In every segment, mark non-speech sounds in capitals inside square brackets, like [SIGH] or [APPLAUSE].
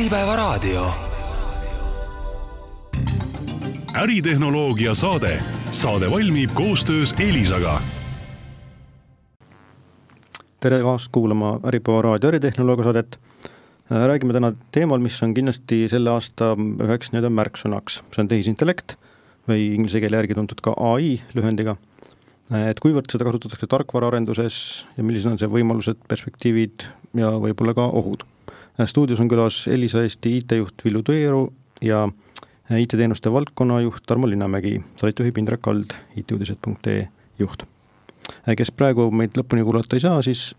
Äripäevaraadio. äritehnoloogia saade, saade valmib koostöös Elisaga. tere taas kuulama Äripäeva raadio äritehnoloogia saadet. räägime täna teemal, mis on kindlasti selle aasta üheks nii-öelda märksõnaks, see on tehisintellekt või inglise keele järgi tuntud ka ai lühendiga. et kuivõrd seda kasutatakse tarkvaraarenduses ja millised on see võimalused, perspektiivid ja võib-olla ka ohud stuudios on külas Elisa Eesti IT-juht Villu Tõeru ja IT-teenuste valdkonna juht Tarmo Linnamägi, saate juhib Indrek Kald, ituudised.ee juht. kes praegu meid lõpuni kuulata ei saa, siis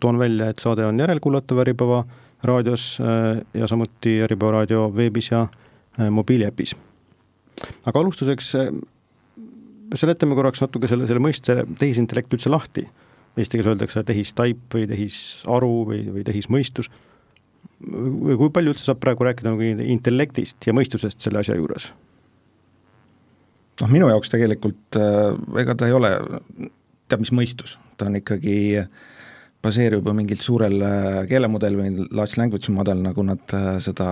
toon välja, et saade on järelkuulatav Äripäeva raadios äh, ja samuti Äripäeva raadio veebis ja äh, mobiiliäpis. aga alustuseks äh, seletame korraks natuke selle, selle mõiste tehisintellekt üldse lahti. Eesti keeles öeldakse tehistaip või tehisaru või, või tehismõistus kui palju üldse saab praegu rääkida nagu intellektist ja mõistusest selle asja juures? noh, minu jaoks tegelikult äh, ega ta ei ole teab mis mõistus, ta on ikkagi, baseerub ju mingil suurel äh, keelemudel või large language model, nagu nad äh, seda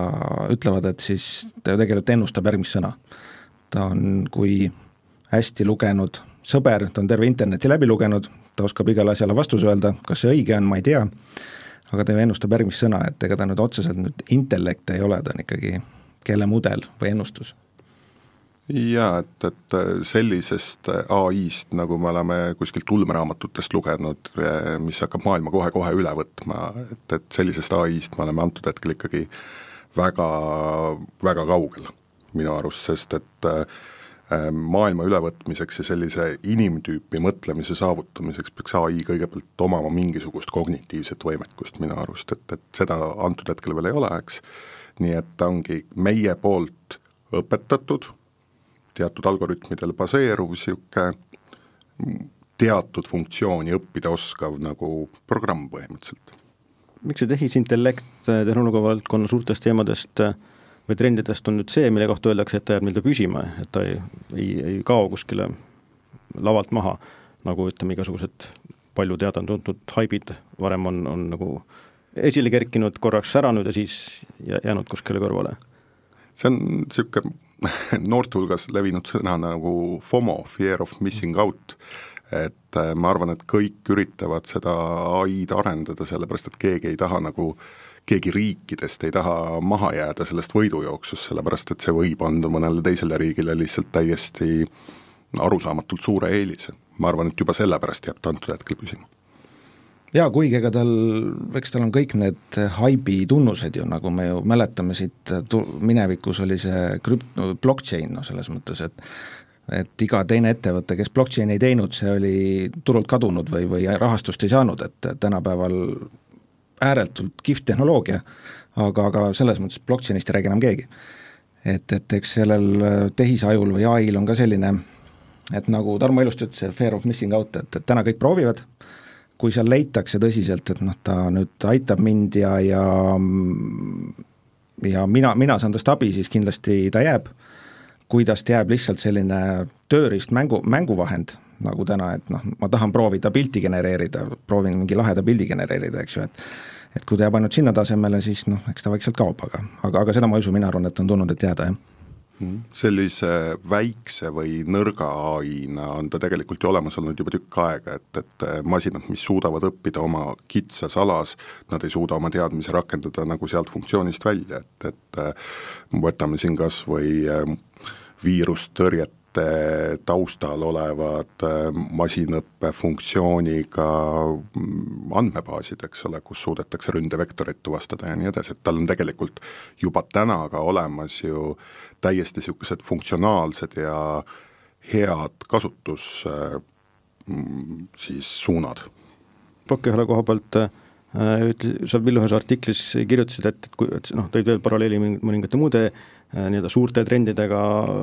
ütlevad, et siis ta ju tegelikult ennustab järgmist sõna. ta on, kui hästi lugenud sõber, ta on terve interneti läbi lugenud, ta oskab igale asjale vastuse öelda, kas see õige on, ma ei tea aga ta ju ennustab järgmist sõna, et ega ta nüüd otseselt nüüd intellekt ei ole, ta on ikkagi keelemudel või ennustus. Jaa, et, et sellisest ai-st, nagu me oleme kuskilt ulmeraamatutest lugenud, mis hakkab maailma kohe-kohe üle võtma, et, et sellisest ai-st me oleme antud hetkel ikkagi väga, väga kaugel minu arust, sest et äh, maailma ülevõtmiseks ja sellise inimtüüpi mõtlemise saavutamiseks peaks ai kõigepealt omama mingisugust kognitiivset võimekust minu arust, et, et seda antud hetkel veel ei ole, eks, nii et ta ongi meie poolt õpetatud, teatud algoritmidel baseeruv niisugune teatud funktsiooni õppida oskav nagu programm põhimõtteliselt. miks see tehisintellekt tehnoloogia valdkonna suurtest teemadest äh, või trendidest on nüüd see, mille kohta öeldakse, et ta jääb nii-öelda püsima, et ta ei, ei, ei kao kuskile lavalt maha, nagu ütleme, igasugused palju teada-tuntud haibid varem on, on nagu esile kerkinud, korraks säranud ja siis jäänud kuskile kõrvale. see on niisugune [LAUGHS] noorte hulgas levinud sõna nagu FOMO, fear of missing out, et äh, ma arvan, et kõik üritavad seda ai-d arendada, sellepärast et keegi ei taha nagu äh, keegi riikidest ei taha maha jääda sellest võidujooksust, sellepärast et see võib anda mõnele teisele riigile lihtsalt täiesti arusaamatult suure eelise. ma arvan, et juba sellepärast jääb ta antud hetkel püsima jaa, kuigi ega tal, eks tal on kõik need haibi tunnused ju, nagu me ju mäletame siit tu-, minevikus oli see krüpt-, blockchain, noh selles mõttes, et et iga teine ettevõte, kes blockchain'i ei teinud, see oli turult kadunud või, või rahastust ei saanud, et tänapäeval ääretult kihvt tehnoloogia, aga, aga selles mõttes blockchain'ist ei räägi enam keegi. et, et eks sellel äh, tehisajul või ai-l on ka selline, et nagu Tarmo ilusti ütles, see fear of missing out, et, et täna kõik proovivad, kui seal leitakse tõsiselt, et noh, ta nüüd aitab mind ja, ja ja mina, mina saan tast abi, siis kindlasti ta jääb, kui tast jääb lihtsalt selline tööriist, mängu, mänguvahend, nagu täna, et noh, ma tahan proovida pilti genereerida, proovin mingi laheda pildi genereerida, eks ju, et et kui ta jääb ainult sinna tasemele, siis noh, eks ta vaikselt kaob, aga, aga, aga seda ma ei usu, mina arvan, et on tulnud, et jääda, jah mhm. sellise väikse või nõrga ai-na on ta tegelikult ju olemas olnud juba tükk aega, et, et masinad, mis suudavad õppida oma kitsas alas, nad ei suuda oma teadmisi rakendada nagu sealt funktsioonist välja, et, et võtame siin kas või viirustõrjet taustal olevad äh, masinõppe funktsiooniga mm, andmebaasid, eks ole, kus suudetakse ründevektorit tuvastada ja nii edasi, et tal on tegelikult juba täna ka olemas ju täiesti niisugused funktsionaalsed ja head kasutus äh, mm, siis suunad. Plokihala koha pealt äh, ütle, sa Villu ühes artiklis kirjutasid, et, et kui, et noh, tõid veel paralleeli mõningate muude nii-öelda suurte trendidega,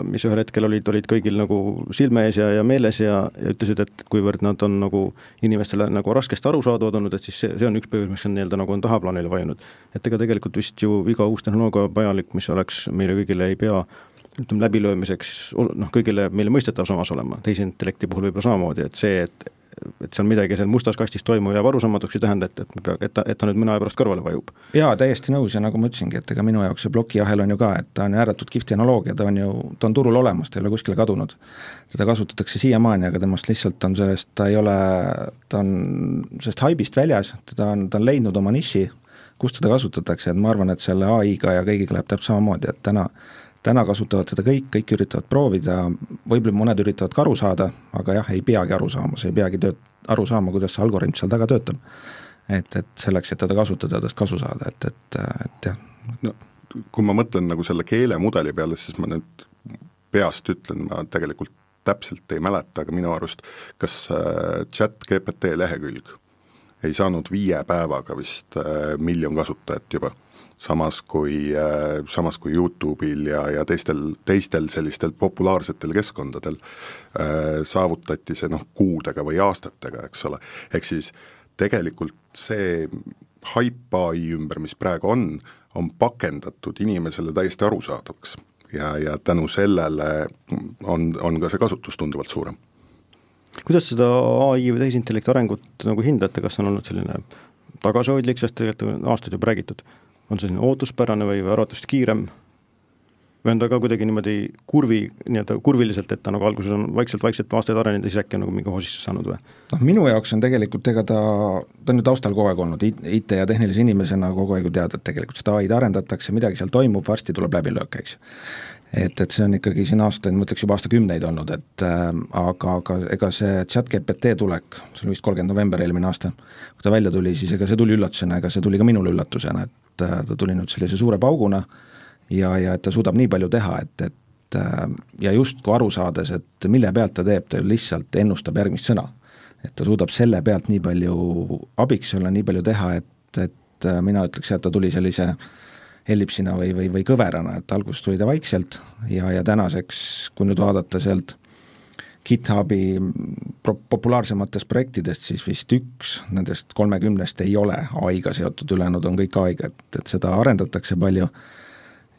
mis ühel hetkel olid, olid kõigil nagu silme ees ja, ja meeles ja, ja ütlesid, et kuivõrd nad on nagu inimestele nagu raskesti arusaadavad olnud, et siis see, see on üks põhjus, miks on nii-öelda nagu on tahaplaanile vajunud. et ega tegelikult vist ju iga uus tehnoloogia vajalik, mis oleks meile kõigile ei pea ütleme läbilöömiseks noh, kõigile meile mõistetav samas olema, tehisintellekti puhul võib-olla samamoodi, et see, et et seal midagi seal mustas kastis toimuv jääb arusaamatuks, ei tähenda, et, et me pea, et ta, et ta nüüd mõne aja pärast kõrvale vajub. jaa, täiesti nõus ja nagu ma ütlesingi, et ega minu jaoks see plokiahel on ju ka, et ta on ääretult kihvt tehnoloogia, ta on ju, ta on turul olemas, ta ei ole kuskile kadunud. teda kasutatakse siiamaani, aga temast lihtsalt on sellest, ta ei ole, ta on sellest haibist väljas, teda on, ta on leidnud oma niši, kus teda kasutatakse, et ma arvan, et selle ai-ga ja kõigiga läheb täpselt samamoodi, et täna täna kasutavad teda kõik, kõik üritavad proovida, võib-olla mõned üritavad ka aru saada, aga jah, ei peagi aru saama, sa ei peagi tööd, aru saama, kuidas see algoritm seal taga töötab. et, et selleks, et teda kasutada, tast kasu saada, et, et, et jah. no kui ma mõtlen nagu selle keelemudeli peale, siis ma nüüd peast ütlen, ma tegelikult täpselt ei mäleta, aga minu arust kas äh, chat GPT lehekülg ei saanud viie päevaga vist äh, miljon kasutajat juba samas kui, äh, samas kui Youtube'il ja, ja teistel, teistel sellistel populaarsetel keskkondadel äh, saavutati see noh, kuudega või aastatega, eks ole, ehk siis tegelikult see haip ai ümber, mis praegu on, on pakendatud inimesele täiesti arusaadavaks. Ja, ja tänu sellele on, on ka see kasutus tunduvalt suurem. kuidas seda ai või tehisintellekti arengut nagu hindate, kas on olnud selline tagasihoidlik, sest tegelikult aastaid juba räägitud on selline ootuspärane või, või arvatavasti kiirem või on ta ka kuidagi niimoodi kurvi, nii-öelda kurviliselt, et ta nagu alguses on vaikselt-vaikselt aastaid arenenud ja siis äkki on nagu mingi hoosisse saanud või? noh, minu jaoks on tegelikult, ega ta, ta on ju taustal kogu aeg olnud, IT ja tehnilise inimesena kogu aeg ju tead, et tegelikult seda ai-d arendatakse, midagi seal toimub, varsti tuleb läbilöök, eks et, et see on ikkagi siin aastaid, ma ütleks juba aastakümneid olnud, et äh, aga, aga ega see chat GPT tulek, see oli vist kolmkümmend november eelmine aasta, kui ta välja tuli, siis ega see tuli üllatusena, ega see tuli ka minule üllatusena, et et äh, ta tuli nüüd sellise suure pauguna ja, ja et ta suudab nii palju teha, et, et äh, ja justkui aru saades, et mille pealt ta teeb, ta ju lihtsalt ennustab järgmist sõna. et ta suudab selle pealt nii palju abiks olla, nii palju teha, et, et äh, mina ütleks et ta tuli sellise ellipsina või, või, või kõverana, et alguses tuli ta vaikselt ja, ja tänaseks, kui nüüd vaadata sealt GitHubi populaarsematest projektidest siis vist üks nendest kolmekümnest ei ole ai-ga seotud, ülejäänud on kõik ai-ga, et, et seda arendatakse palju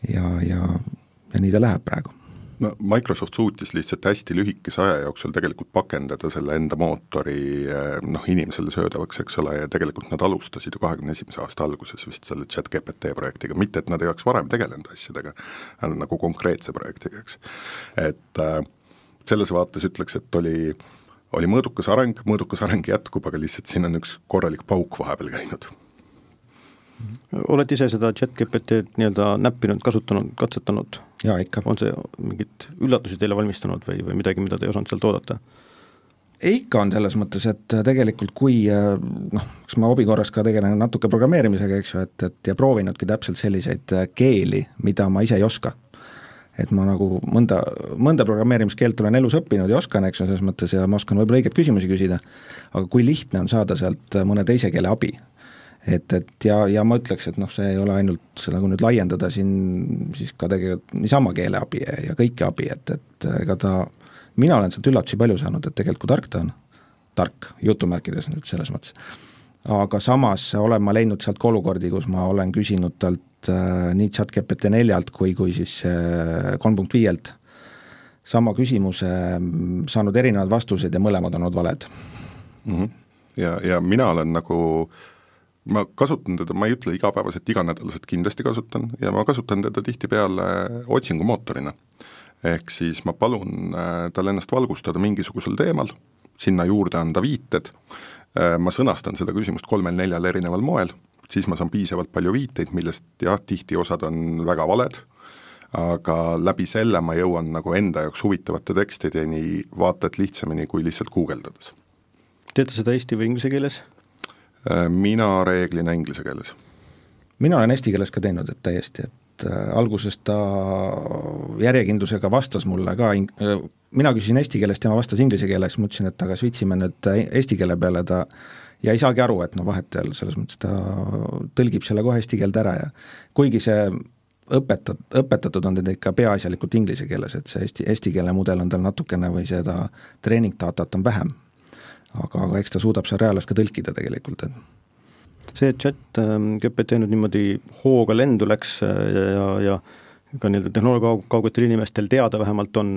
ja, ja, ja nii ta läheb praegu no Microsoft suutis lihtsalt hästi lühikese aja jooksul tegelikult pakendada selle enda mootori eh, noh, inimesele söödavaks, eks ole, ja tegelikult nad alustasid ju kahekümne esimese aasta alguses vist selle chat GPT projektiga, mitte et nad ei oleks varem tegelenud asjadega, nagu konkreetse projektiga, eks. et äh, selles vaates ütleks, et oli, oli mõõdukas areng, mõõdukas areng jätkub, aga lihtsalt siin on üks korralik pauk vahepeal käinud. olete ise seda chat GPT-d nii-öelda näppinud, kasutanud, katsetanud? jaa, ikka. on see mingeid üllatusi teile valmistanud või, või midagi, mida te ei osanud sealt oodata? ikka on selles mõttes, et tegelikult kui noh, eks ma hobi korras ka tegelen natuke programmeerimisega, eks ju, et, et ja proovinudki täpselt selliseid keeli, mida ma ise ei oska et ma nagu mõnda, mõnda programmeerimiskeelt olen elus õppinud ja oskan, eks ju, selles mõttes ja ma oskan võib-olla õigeid küsimusi küsida, aga kui lihtne on saada sealt mõne teise keele abi. et, et ja, ja ma ütleks, et noh, see ei ole ainult, nagu nüüd laiendada siin siis ka tegelikult niisama keeleabi ja, ja kõike abi, et, et ega ta, mina olen sealt üllatusi palju saanud, et tegelikult kui tark ta on, tark, jutumärkides nüüd selles mõttes, aga samas olen ma leidnud sealt ka olukordi, kus ma olen küsinud talt äh, nii chat GPT neljalt kui, kui siis äh, kolm punkt viielt sama küsimuse mm, saanud erinevad vastused ja mõlemad on olnud valed mm. -hmm. ja, ja mina olen nagu ma kasutan teda, ma ei ütle igapäevaselt, iganädalaselt kindlasti kasutan ja ma kasutan teda tihtipeale otsingumootorina. ehk siis ma palun äh, tal ennast valgustada mingisugusel teemal, sinna juurde anda viited, äh, ma sõnastan seda küsimust kolmel-neljal erineval moel siis ma saan piisavalt palju viiteid, millest jah, tihti osad on väga valed, aga läbi selle ma jõuan nagu enda jaoks huvitavate tekstideni vaata et lihtsamini kui lihtsalt guugeldades. teete seda eesti või inglise keeles? Äh, mina reeglina inglise keeles. mina olen eesti keeles ka teinud, et täiesti, et äh, alguses ta järjekindlusega vastas mulle ka äh, mina küsisin eesti keeles, tema vastas inglise keeles, mõtlesin, et aga switch ime nüüd äh, eesti keele peale, ta ja ei saagi aru, et noh, vahetevahel selles mõttes ta tõlgib selle kohe eesti keelde ära ja kuigi see õpetat-, õpetatud on teda ikka peaasjalikult inglise keeles, et see eesti, eesti keele mudel on tal natukene või seda treeningdatat on vähem. aga, aga eks ta suudab seal reaalas ka tõlkida tegelikult, et see chat GPT nüüd niimoodi hooga lendu läks äh, ja, ja, ka nii-öelda tehnoloogia kaugetel inimestel teada vähemalt on,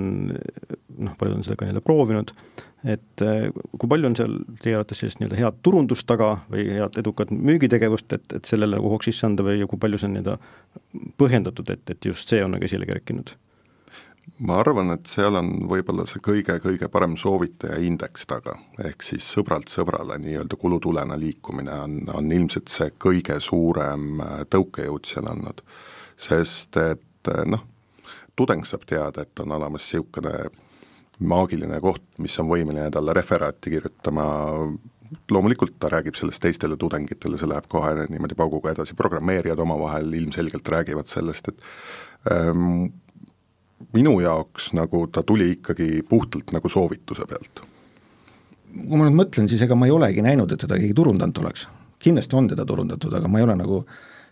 noh, paljud on seda ka nii-öelda proovinud, et eh, kui palju on seal teie arvates sellist nii-öelda head turundust taga või head edukat müügitegevust, et, et sellele nagu hoogs sisse anda või kui palju see on nii-öelda põhjendatud, et, et just see on nagu esile kerkinud? Ma arvan, et seal on võib-olla see kõige-kõige parem soovitaja indeks taga, ehk siis sõbralt sõbrale nii-öelda kulutulena liikumine on, on ilmselt see kõige suurem äh, tõukejõud seal andnud. sest et äh, noh, tudeng saab teada, et on olemas niisugune maagiline koht, mis on võimeline talle referaati kirjutama, loomulikult ta räägib sellest teistele tudengitele, see läheb kohe niimoodi pauguga edasi, programmeerijad omavahel ilmselgelt räägivad sellest, et ähm, minu jaoks nagu ta tuli ikkagi puhtalt nagu soovituse pealt. kui ma nüüd mõtlen, siis ega ma ei olegi näinud, et teda keegi turundanud oleks. kindlasti on teda turundatud, aga ma ei ole nagu,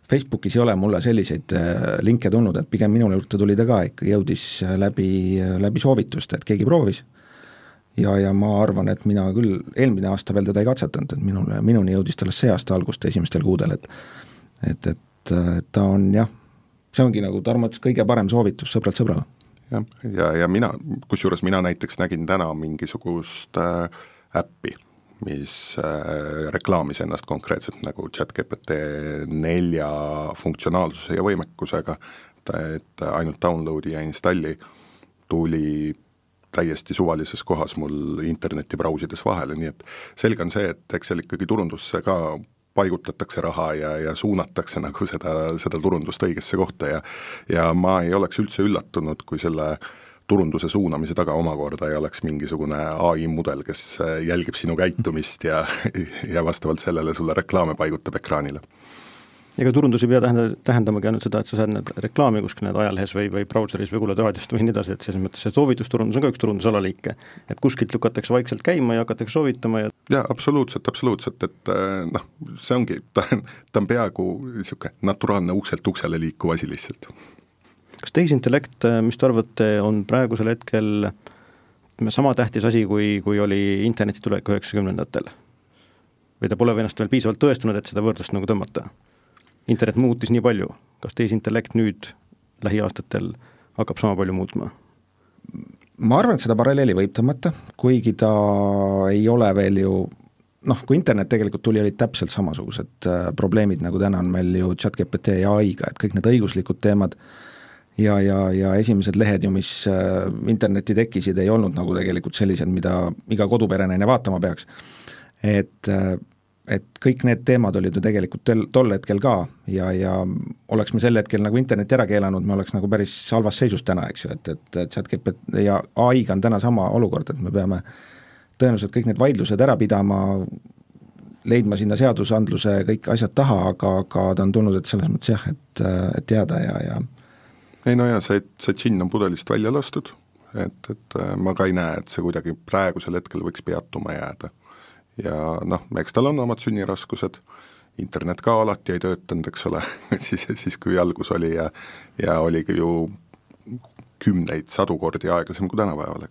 Facebookis ei ole mulle selliseid äh, linke tulnud, et pigem minu juurde tuli ta ka ikkagi, jõudis äh, läbi, äh, läbi soovituste, et keegi proovis. ja, ja ma arvan, et mina küll eelmine aasta veel teda ei katsetanud, et minule, minuni jõudis ta alles see aasta algust, esimestel kuudel, et et, et, ta on jah, see ongi nagu Tarmo ütles, kõige parem soovitus sõbralt sõbrale jah, ja, ja mina, kusjuures mina näiteks nägin täna mingisugust äh, äppi, mis äh, reklaamis ennast konkreetselt nagu chat-GPT nelja funktsionaalsuse ja võimekusega, et ainult download'i ja installi tuli täiesti suvalises kohas mul interneti brausides vahele, nii et selge on see, et eks seal ikkagi turundusse ka paigutatakse raha ja, ja suunatakse nagu seda, seda turundust õigesse kohta ja ja ma ei oleks üldse üllatunud, kui selle turunduse suunamise taga omakorda ei oleks mingisugune ai mudel, kes jälgib sinu käitumist ja, ja vastavalt sellele sulle reklaame paigutab ekraanile ega turundus ei pea tähenda, tähendamagi ainult seda, et sa saad reklaami kuskil need ajalehes või, või brauseris või kuulad raadiost või nii edasi, et selles mõttes see soovitusturundus on ka üks turunduse alaliike. et kuskilt lükatakse vaikselt käima ja hakatakse soovitama ja jaa, absoluutselt, absoluutselt, et äh, noh, see ongi, ta on, ta on peaaegu niisugune naturaalne ukselt uksele liikuv asi lihtsalt. kas tehisintellekt, äh, mis te arvate, on praegusel hetkel sama tähtis asi, kui, kui oli interneti tulek üheksakümnendatel? või ta pole ennast veel piisavalt tõestanud, et seda võrdlust nagu tõmmata? Internet muutis nii palju, kas tehisintellekt nüüd lähiaastatel hakkab sama palju muutma? ma arvan, et seda paralleeli võib tõmmata, kuigi ta ei ole veel ju noh, kui internet tegelikult tuli, olid täpselt samasugused äh, probleemid, nagu täna on meil ju chat-GPT ja ai-ga, et kõik need õiguslikud teemad ja, ja, ja esimesed lehed ju, mis äh, internetti tekkisid, ei olnud nagu tegelikult sellised, mida iga koduperenaine vaatama peaks. et äh, et kõik need teemad olid ju tegelikult tel, tol hetkel ka ja, ja oleks me sel hetkel nagu interneti ära keelanud, me oleks nagu päris halvas seisus täna, eks ju, et, et, et chat-GPT ja ai-ga on täna sama olukord, et me peame tõenäoliselt kõik need vaidlused ära pidama, leidma sinna seadusandluse kõik asjad taha, aga, aga ta on tulnud, et selles mõttes jah, et, et teada ja, ja ei no jaa, see, see džinn on pudelist välja lastud, et, et ma ka ei näe, et see kuidagi praegusel hetkel võiks peatuma jääda ja noh, eks tal on omad sünniraskused, internet ka alati ei töötanud, eks ole [LAUGHS] siis, siis kui algus oli ja ja oligi ju kümneid, sadu kordi aeglasem kui tänapäeval.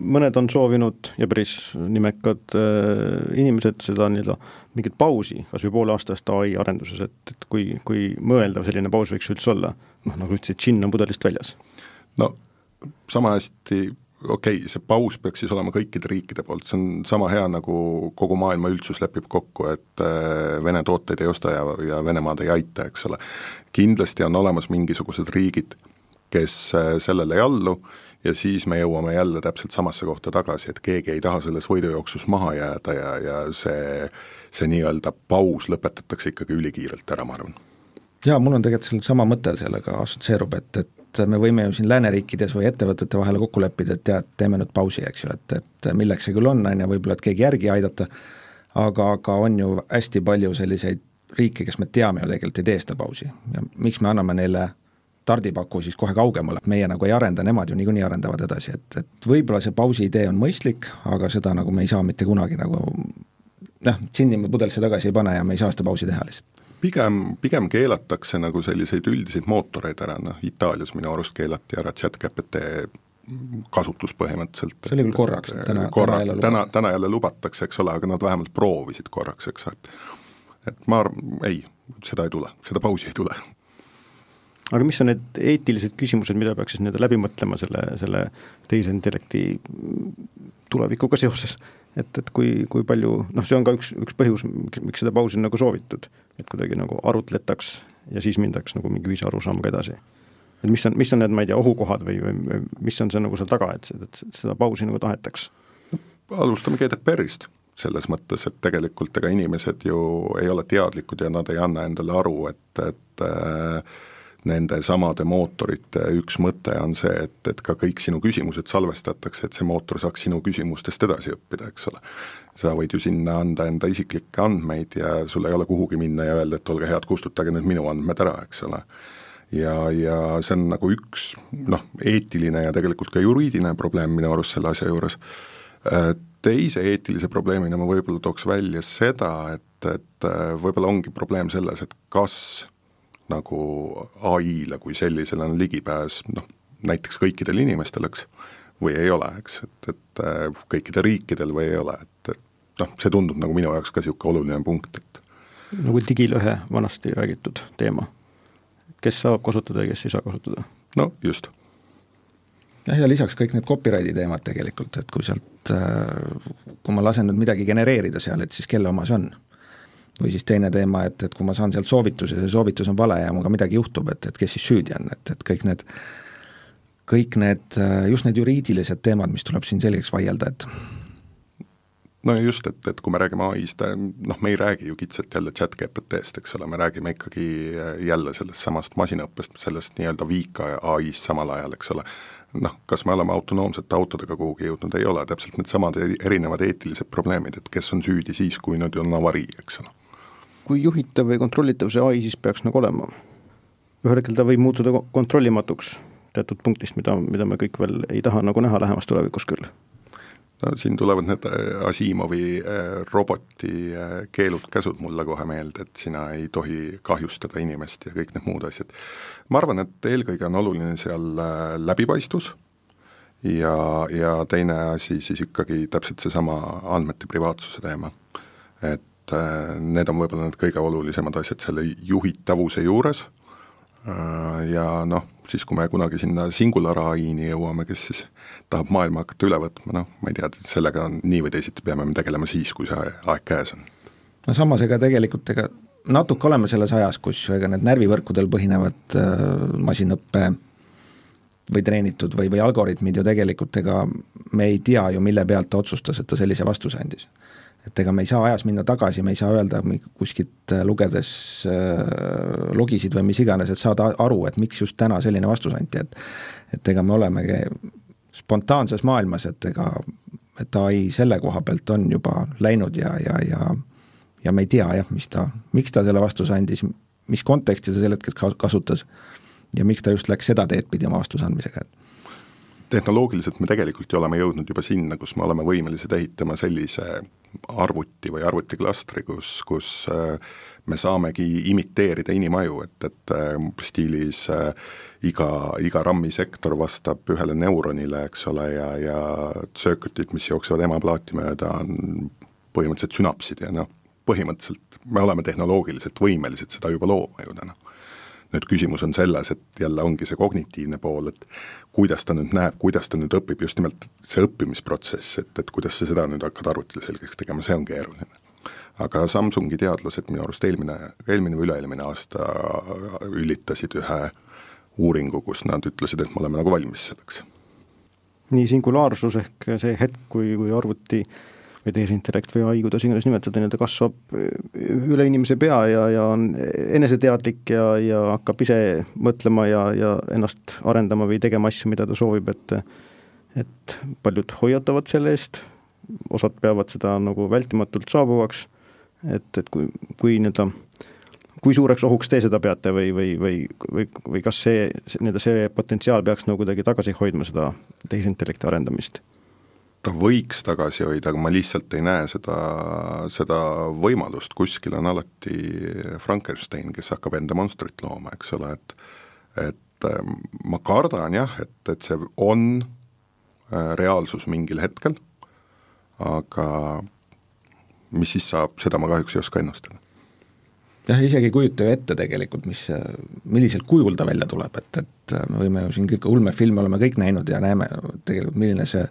mõned on soovinud ja päris nimekad äh, inimesed seda nii-öelda mingit pausi, kas või pooleaastast ai arenduses, et, et kui, kui mõeldav selline paus võiks üldse olla, noh nagu ütlesid, džinn on pudelist väljas. no sama hästi okei okay,, see paus peaks siis olema kõikide riikide poolt, see on sama hea, nagu kogu maailma üldsus lepib kokku, et äh, Vene tooteid ei osta ja, ja Venemaad ei aita, eks ole. kindlasti on olemas mingisugused riigid, kes äh, sellele ei allu ja siis me jõuame jälle täpselt samasse kohta tagasi, et keegi ei taha selles võidujooksus maha jääda ja, ja see, see nii-öelda paus lõpetatakse ikkagi ülikiirelt ära, ma arvan. jaa, mul on tegelikult seal sama mõte sellega assotsieerub, et, et et me võime ju siin lääneriikides või ettevõtete vahel kokku leppida, et tead, teeme nüüd pausi, eks ju, et, et milleks see küll on, on ju, võib-olla et keegi järgi aidata, aga, aga on ju hästi palju selliseid riike, kes me teame ju tegelikult ei tee seda pausi. Ja miks me anname neile stardipaku siis kohe kaugemale, meie nagu ei arenda, nemad ju niikuinii arendavad edasi, et, et võib-olla see pausi idee on mõistlik, aga seda nagu me ei saa mitte kunagi nagu noh, džinni me pudelisse tagasi ei pane ja me ei saa seda pausi teha lihtsalt pigem, pigem keelatakse nagu selliseid üldiseid mootoreid ära, noh Itaalias minu arust keelati ära chat-GPT kasutus põhimõtteliselt. see oli küll korraks, täna, korra, täna, täna, täna jälle lubatakse, eks ole, aga nad vähemalt proovisid korraks, eks, et et ma arvan, ei, seda ei tule, seda pausi ei tule. aga mis on need eetilised küsimused, mida peaks siis nii-öelda läbi mõtlema selle, selle tehisintellekti tulevikuga seoses? et, et kui, kui palju, noh, see on ka üks, üks põhjus, miks seda pausi on nagu soovitud, et kuidagi nagu arutletaks ja siis mindaks nagu mingi ühise arusaamaga edasi. et mis on, mis on need, ma ei tea, ohukohad või, või, mis on see nagu seal taga, et, et seda pausi nagu tahetaks? alustame GDPR-ist selles mõttes, et tegelikult ega inimesed ju ei ole teadlikud ja nad ei anna endale aru, et, et äh, nende samade mootorite üks mõte on see, et, et ka kõik sinu küsimused salvestatakse, et see mootor saaks sinu küsimustest edasi õppida, eks ole. sa võid ju sinna anda enda isiklikke andmeid ja sul ei ole kuhugi minna ja öelda, et olge head, kustutage nüüd minu andmed ära, eks ole. ja, ja see on nagu üks noh, eetiline ja tegelikult ka juriidiline probleem minu arust selle asja juures, teise eetilise probleemina ma võib-olla tooks välja seda, et, et võib-olla ongi probleem selles, et kas nagu ai-le kui sellisele on ligipääs noh, näiteks kõikidel inimestel, eks, või ei ole, eks, et, et äh, kõikidel riikidel või ei ole, et, et noh, see tundub nagu minu jaoks ka niisugune oluline punkt, et nagu digilõhe vanasti räägitud teema. kes saab kasutada ja kes ei saa kasutada. no just. jah, ja lisaks kõik need copyrighti teemad tegelikult, et kui sealt, äh, kui ma lasen nüüd midagi genereerida seal, et siis kelle oma see on või siis teine teema, et, et kui ma saan sealt soovituse ja see soovitus on vale ja minuga midagi juhtub, et, et kes siis süüdi on, et, et kõik need, kõik need, just need juriidilised teemad, mis tuleb siin selgeks vaielda, et no just, et, et kui me räägime ai-st, noh, me ei räägi ju kitsalt jälle chat GPT-st, eks ole, me räägime ikkagi jälle sellest samast masinõppest, sellest nii-öelda viika ai-st samal ajal, eks ole. noh, kas me oleme autonoomsete autodega kuhugi jõudnud, ei ole, täpselt needsamad erinevad eetilised probleemid, et kes on süüdi siis, kui nüüd on avarii, eks ole kui juhitav või kontrollitav see ai siis peaks nagu olema? ühel hetkel ta võib muutuda kontrollimatuks teatud punktist, mida, mida me kõik veel ei taha nagu näha lähemas tulevikus küll. no siin tulevad need äh, Asimovi äh, roboti äh, keelud-käsud mulle kohe meelde, et sina ei tohi kahjustada inimest ja kõik need muud asjad. ma arvan, et eelkõige on oluline seal läbipaistvus ja, ja teine asi siis ikkagi täpselt seesama andmete privaatsuse teema. et et äh, need on võib-olla need kõige olulisemad asjad selle juhitavuse juures äh, ja noh, siis kui me kunagi sinna Singular ai-ni jõuame, kes siis tahab maailma hakata üle võtma, noh, ma ei tea, sellega on nii või teisiti, peame me tegelema siis, kui see aeg käes on. no samas, ega tegelikult ega natuke oleme selles ajas, kus ega need närvivõrkudel põhinevad äh, masinõppe või treenitud või, või algoritmid ju tegelikult ega me ei tea ju, mille pealt ta otsustas, et ta sellise vastuse andis et ega me ei saa ajas minna tagasi, me ei saa öelda kuskilt äh, lugedes äh, logisid või mis iganes, et saada aru, et miks just täna selline vastus anti, et et ega me olemegi spontaanses maailmas, et ega, et ai selle koha pealt on juba läinud ja, ja, ja ja me ei tea jah, mis ta, miks ta selle vastuse andis, mis konteksti ta sel hetkel kasutas ja miks ta just läks seda teed pidi oma vastuse andmisega, et tehnoloogiliselt me tegelikult ju oleme jõudnud juba sinna, kus me oleme võimelised ehitama sellise arvuti või arvutiklastri, kus, kus äh, me saamegi imiteerida inimaju, et, et äh, stiilis äh, iga, iga RAM-i sektor vastab ühele neuronile, eks ole, ja, ja circuit'id, mis jooksevad emaplaati mööda, on põhimõtteliselt sünapsid ja noh, põhimõtteliselt me oleme tehnoloogiliselt võimelised seda juba looma ju täna nüüd küsimus on selles, et jälle ongi see kognitiivne pool, et kuidas ta nüüd näeb, kuidas ta nüüd õpib, just nimelt see õppimisprotsess, et, et kuidas sa seda nüüd hakkad arvutile selgeks tegema, see on keeruline. aga Samsungi teadlased minu arust eelmine, eelmine või üle-eelmine aasta ülitasid ühe uuringu, kus nad ütlesid, et me oleme nagu valmis selleks. nii singulaarsus ehk see hetk, kui, kui arvuti äh, või tehisintellekt või ai, kuidas iganes nimetada, nii-öelda kasvab üle inimese pea ja, ja on eneseteadlik ja, ja hakkab ise mõtlema ja, ja ennast arendama või tegema asju, mida ta soovib, et et paljud hoiatavad selle eest, osad peavad seda nagu vältimatult saabuvaks, et, et kui, kui nii-öelda kui suureks ohuks te seda peate või, või, või, või, või kas see, nii-öelda see potentsiaal peaks nagu kuidagi tagasi hoidma seda tehisintellekti arendamist? Ta võiks tagasi hoida, aga ma lihtsalt ei näe seda, seda võimalust, kuskil on alati Frankenstein, kes hakkab enda monstrit looma, eks ole, et et ähm, ma kardan jah, et, et see on äh, reaalsus mingil hetkel, aga mis siis saab, seda ma kahjuks ei oska ennustada. Jah, isegi ei kujuta ju ette tegelikult, mis, millisel kujul ta välja tuleb, et, et me võime ju siin kõik ulmefilme oleme kõik näinud ja näeme tegelikult, milline see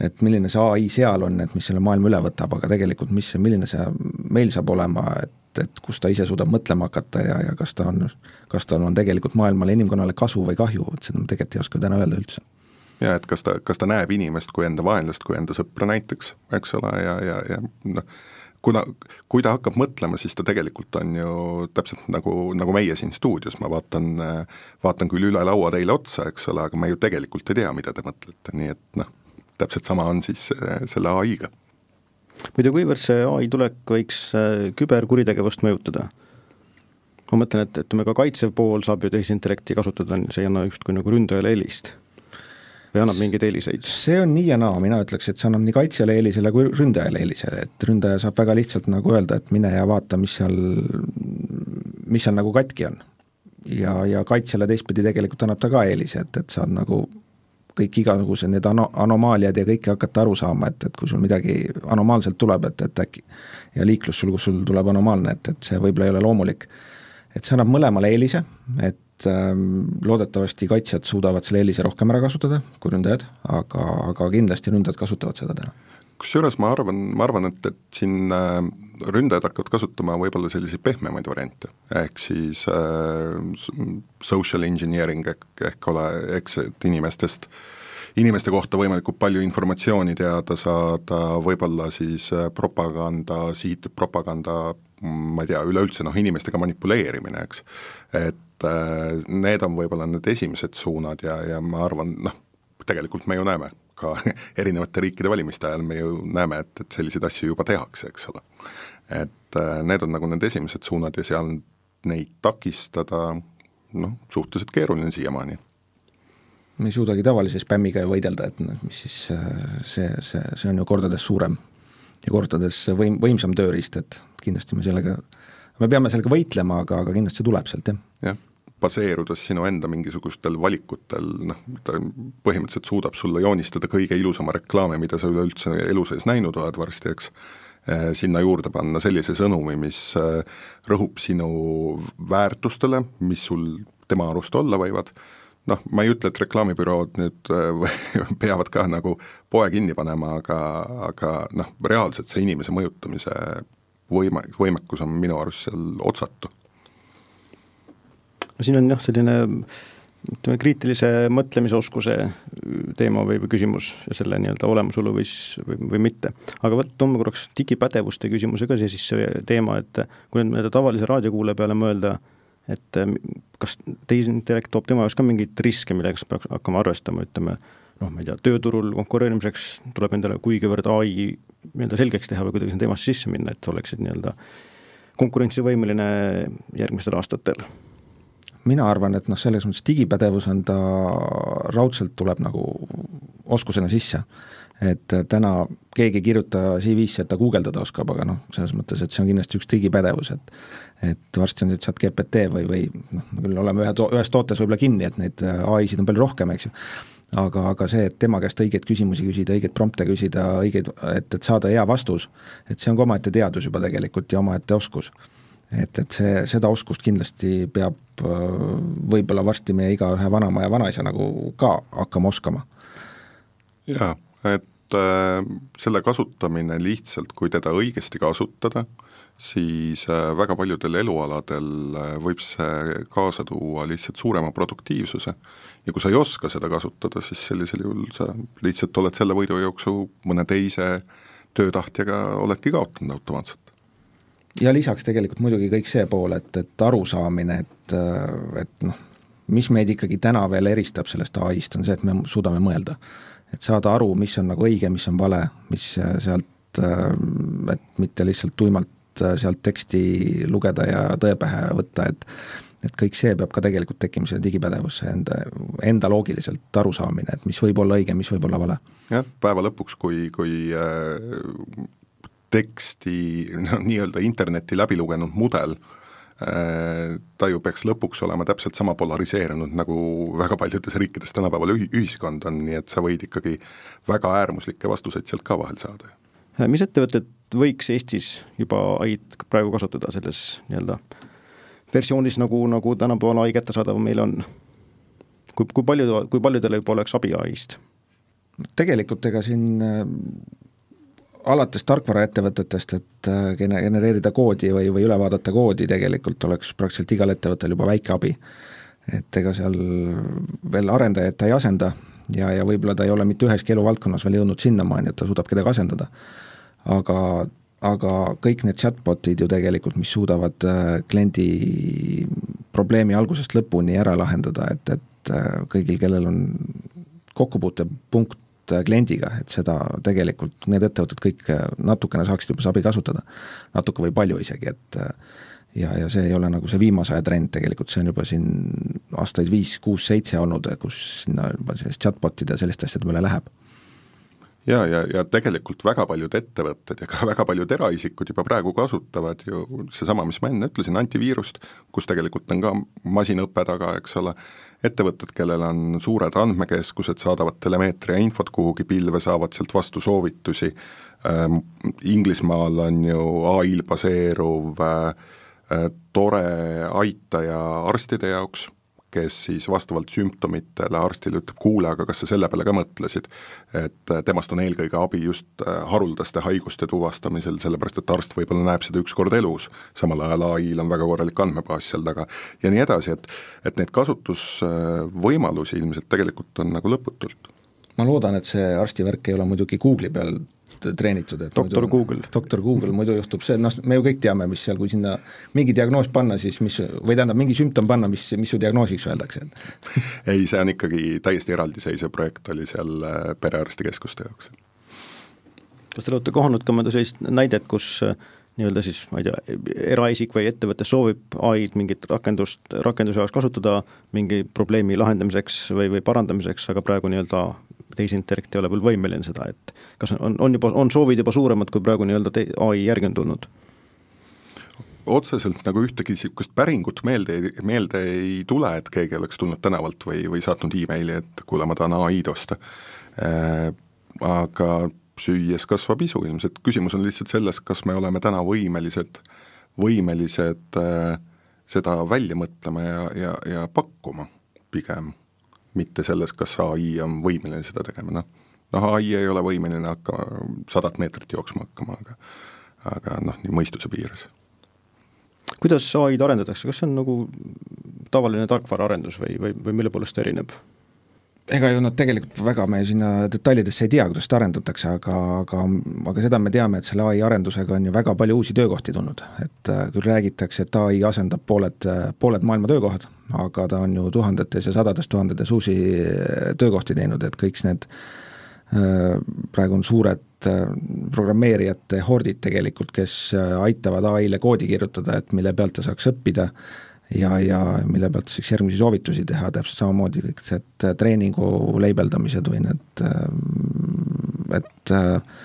et milline see ai seal on, et mis selle maailma üle võtab, aga tegelikult mis milline see meil saab olema, et, et kus ta ise suudab mõtlema hakata ja, ja kas ta on, kas tal on tegelikult maailmale, inimkonnale kasu või kahju, et seda ma tegelikult ei oska täna öelda üldse. Ja et kas ta, kas ta näeb inimest kui enda vaenlast, kui enda sõpra näiteks, eks ole, ja, ja, ja noh, kuna, kui ta hakkab mõtlema, siis ta tegelikult on ju täpselt nagu, nagu meie siin stuudios, ma vaatan, vaatan küll üle laua teile otsa, eks ole, aga ma ju tegelikult ei tea, mida te mõtlete, nii et noh, täpselt sama on siis äh, selle ai-ga. muidu kuivõrd see ai tulek võiks äh, küberkuritegevust mõjutada? ma mõtlen, et, ütleme ka kaitsev pool saab ju tehisintellekti kasutada, see ei anna justkui nagu ründajale eelist või annab mingeid eeliseid? see on nii ja naa, mina ütleks, et see annab nii kaitsjale eelisele kui ründajale eelise, et ründaja saab väga lihtsalt nagu öelda, et mine ja vaata, mis seal, mis seal nagu katki on. ja, ja kaitsjale teistpidi tegelikult annab ta ka eelise, et, et saad nagu kõik igasugused need ano-, anomaaliad ja kõike hakata aru saama, et, et kui sul midagi anomaalselt tuleb, et, et äkki ja liiklus sul, kus sul tuleb anomaalne, et, et see võib-olla ei ole loomulik. et see annab mõlemale eelise, et Ähm, loodetavasti kaitsjad suudavad selle eelise rohkem ära kasutada kui ründajad, aga, aga kindlasti ründajad kasutavad seda täna. kusjuures ma arvan, ma arvan, et, et siin äh, ründajad hakkavad kasutama võib-olla selliseid pehmemaid variante, ehk siis äh, social engineering ehk, ehk ole, eks, et inimestest inimeste kohta võimalikult palju informatsiooni teada saada, võib-olla siis äh, propaganda, sihitud propaganda, ma ei tea, üleüldse noh, inimestega manipuleerimine, eks, et äh, need on võib-olla need esimesed suunad ja, ja ma arvan, noh, tegelikult me ju näeme ka [LAUGHS] erinevate riikide valimiste ajal me ju näeme, et, et selliseid asju juba tehakse, eks ole. Et äh, need on nagu need esimesed suunad ja seal neid takistada noh, suhteliselt keeruline siiamaani. me ei suudagi tavalise spämmiga ju võidelda, et noh, mis siis äh, see, see, see on ju kordades suurem ja kordades võim, võimsam tööriist, et kindlasti me sellega, me peame sellega võitlema, aga, aga kindlasti see tuleb sealt, jah. jah baseerudes sinu enda mingisugustel valikutel, noh, ta põhimõtteliselt suudab sulle joonistada kõige ilusama reklaami, mida sa üleüldse elu sees näinud oled varsti, eks, sinna juurde panna sellise sõnumi, mis eh, rõhub sinu väärtustele, mis sul tema arust olla võivad, noh, ma ei ütle, et reklaamibürood nüüd eh, [LAUGHS] peavad ka nagu poe kinni panema, aga, aga noh, reaalselt see inimese mõjutamise võime, võimekus on minu arust seal otsatu. No siin on jah, selline ütleme, kriitilise mõtlemisoskuse teema või, või küsimus ja selle nii-öelda olemasolu või siis, või, või mitte. aga vot, toome korraks digipädevuste küsimuse ka siia sisse teema, et kui nüüd nii-öelda tavalise raadiokuulaja peale mõelda, et kas tehisintellekt toob tema jaoks ka mingeid riske, millega peaks hakkama arvestama, ütleme, noh, ma ei tea, tööturul konkureerimiseks tuleb endale kuigivõrd ai nii-öelda selgeks teha või kuidagi sinna teemasse sisse minna, et oleksid nii-öelda konkurentsivõimeline järgmistel aastatel mina arvan, et noh, selles mõttes digipädevus on ta, raudselt tuleb nagu oskusena sisse. et täna keegi ei kirjuta CV-sse, et ta guugeldada oskab, aga noh, selles mõttes, et see on kindlasti üks digipädevus, et et varsti on nüüd chat GPT või, või noh, küll oleme ühe to-, ühes tootes võib-olla kinni, et neid ai-sid on palju rohkem, eks ju, aga, aga see, et tema käest õigeid küsimusi küsida, õigeid prompte küsida, õigeid, et, et saada hea vastus, et see on ka omaette teadus juba tegelikult ja omaette oskus et, et see, seda oskust kindlasti peab võib-olla varsti meie igaühe vanaema ja vanaisa nagu ka hakkama oskama. jaa, et äh, selle kasutamine lihtsalt, kui teda õigesti kasutada, siis äh, väga paljudel elualadel äh, võib see kaasa tuua lihtsalt suurema produktiivsuse. ja kui sa ei oska seda kasutada, siis sellisel juhul sa lihtsalt oled selle võidujooksu mõne teise töötahtjaga oledki kaotanud automaatselt ja lisaks tegelikult muidugi kõik see pool, et, et arusaamine, et, et noh, mis meid ikkagi täna veel eristab sellest ai-st, on see, et me suudame mõelda. et saada aru, mis on nagu õige, mis on vale, mis sealt, et mitte lihtsalt tuimalt sealt teksti lugeda ja tõe pähe võtta, et et kõik see peab ka tegelikult tekkima selle digipädevusse enda, enda loogiliselt arusaamine, et mis võib olla õige, mis võib olla vale. jah, päeva lõpuks, kui, kui äh, teksti, noh nii-öelda internetti läbi lugenud mudel, äh, ta ju peaks lõpuks olema täpselt sama polariseerunud, nagu väga paljudes riikides tänapäeval ühi-, ühiskond on, nii et sa võid ikkagi väga äärmuslikke vastuseid sealt ka vahel saada. mis ettevõtted võiks Eestis juba ai-d praegu kasutada selles nii-öelda versioonis, nagu, nagu tänapäeval ai kättesaadav meil on? kui, kui palju, kui paljudele juba oleks abi ai-st? tegelikult ega siin äh, alates tarkvaraettevõtetest, et äh, genereerida koodi või, või üle vaadata koodi, tegelikult oleks praktiliselt igal ettevõttel juba väike abi. et ega seal veel arendajat ta ei asenda ja, ja võib-olla ta ei ole mitte üheski eluvaldkonnas veel jõudnud sinnamaani, et ta suudab kedagi asendada. aga, aga kõik need chatbot'id ju tegelikult, mis suudavad äh, kliendi probleemi algusest lõpuni ära lahendada, et, et äh, kõigil, kellel on kokkupuutepunkt kliendiga, et seda tegelikult need ettevõtted kõik natukene saaksid juba seda abi kasutada. natuke või palju isegi, et ja, ja see ei ole nagu see viimase aja trend tegelikult, see on juba siin aastaid viis, kuus, seitse olnud, kus sinna juba sellist chatbot'ide ja selliste asjade peale läheb ja, ja, ja tegelikult väga paljud ettevõtted ja ka [LAUGHS] väga paljud eraisikud juba pragu kasutavad ju seesama, mis ma enne ütlesin, antiviirust, kus tegelikult on ka masinõpe taga, eks ole, ettevõtted, kellel on suured andmekeskused, saadavad telemeetria infot kuhugi pilve, saavad sealt vastu soovitusi. Ähm,, Inglismaal on ju ai-l baseeruv äh, Äh, tore aitaja arstide jaoks, kes siis vastavalt sümptomitele arstile ütleb, kuule, aga kas sa selle peale ka mõtlesid, et äh, temast on eelkõige abi just äh, haruldaste haiguste tuvastamisel, sellepärast et arst võib-olla näeb seda üks kord elus, samal ajal ai-l on väga korralik andmebaas seal taga ja nii edasi, et et neid kasutusvõimalusi ilmselt tegelikult on nagu lõputult. Ma loodan, et see arsti värk ei ole muidugi Google'i peal treenitud, et doktor muidu, Google. doktor Google, muidu juhtub see, noh, me ju kõik teame, mis seal, kui sinna mingi diagnoos panna, siis mis, või tähendab, mingi sümptom panna, mis, mis su diagnoosiks öeldakse, [LAUGHS] ei, see on ikkagi täiesti eraldiseisev projekt, oli seal äh, perearstikeskuste jaoks. kas te olete kohanud ka mõnda sellist näidet, kus äh, nii-öelda siis ma ei tea, eraisik või ettevõte soovib ai-d mingit rakendust, rakenduse jaoks kasutada mingi probleemi lahendamiseks või, või parandamiseks, aga praegu nii-öelda tehisintellekt ei ole veel võimeline seda, et kas on, on juba, on soovid juba suuremad, kui praegu nii-öelda ai järgi on tulnud? otseselt nagu ühtegi niisugust päringut meelde, meelde ei tule, et keegi oleks tulnud tänavalt või, või saatnud emaili, et kuule, ma tahan ai-d osta äh,. Aga süües kasvab isu ilmselt, küsimus on lihtsalt selles, kas me oleme täna võimelised, võimelised äh, seda välja mõtlema ja, ja, ja pakkuma pigem, mitte selles, kas ai on võimeline seda tegema, noh, noh ai ei ole võimeline hakkama sadat meetrit jooksma hakkama, aga aga noh, nii mõistuse piires. kuidas ai-d arendatakse, kas see on nagu tavaline tarkvaraarendus või, või, või mille poolest ta erineb? Ega ju nad tegelikult väga me sinna detailidesse ei tea, kuidas seda arendatakse, aga, aga, aga seda me teame, et selle ai arendusega on ju väga palju uusi töökohti tulnud, et äh, küll räägitakse, et ai asendab pooled, pooled maailma töökohad, aga ta on ju tuhandetes ja sadades tuhandetes uusi äh, töökohti teinud, et kõik need äh, praegu on suured programmeerijate hordid tegelikult, kes aitavad ai-le koodi kirjutada, et mille pealt ta saaks õppida ja, ja mille pealt siis järgmisi soovitusi teha, täpselt samamoodi kõik need treeningu leibeldamised või need, äh, et äh,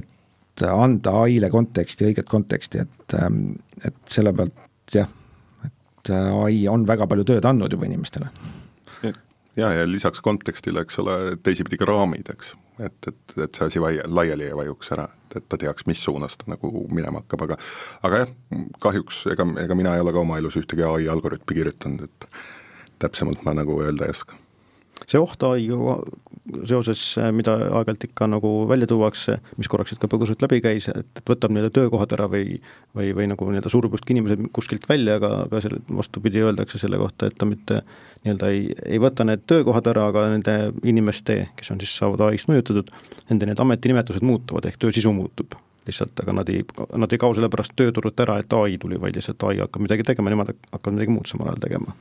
et anda ai-le konteksti, õiget konteksti, et, äh, et selle pealt jah, et ai on väga palju tööd andnud juba inimestele. Ja, ja lisaks kontekstile, eks ole, teisipidi ka raamid, eks, et, et, et see asi vai-, laiali ei vajuks ära et, et ta teaks, mis suunas ta nagu minema hakkab, aga aga jah, kahjuks ega, ega mina ei ole ka oma elus ühtegi ai algoritmi kirjutanud, et täpsemalt ma nagu öelda ei oska see oht ai-ga seoses, mida aeg-ajalt ikka nagu välja tuuakse, mis korraks ka põgusalt läbi käis, et, et võtab nii-öelda töökohad ära või või, või nagu nii-öelda surub justkui inimesed kuskilt välja, aga, aga selle vastupidi öeldakse selle kohta, et ta mitte nii-öelda ei, ei võta need töökohad ära, aga nende inimeste, kes on siis, saavad ai-st mõjutatud, nende need ametinimetused muutuvad, ehk töö sisu muutub lihtsalt, aga nad ei, nad ei kao sellepärast tööturult ära, et ai tuli, vaid lihtsalt ai hakkab midagi tegema, nemad hakkavad midagi muud samal ajal tegema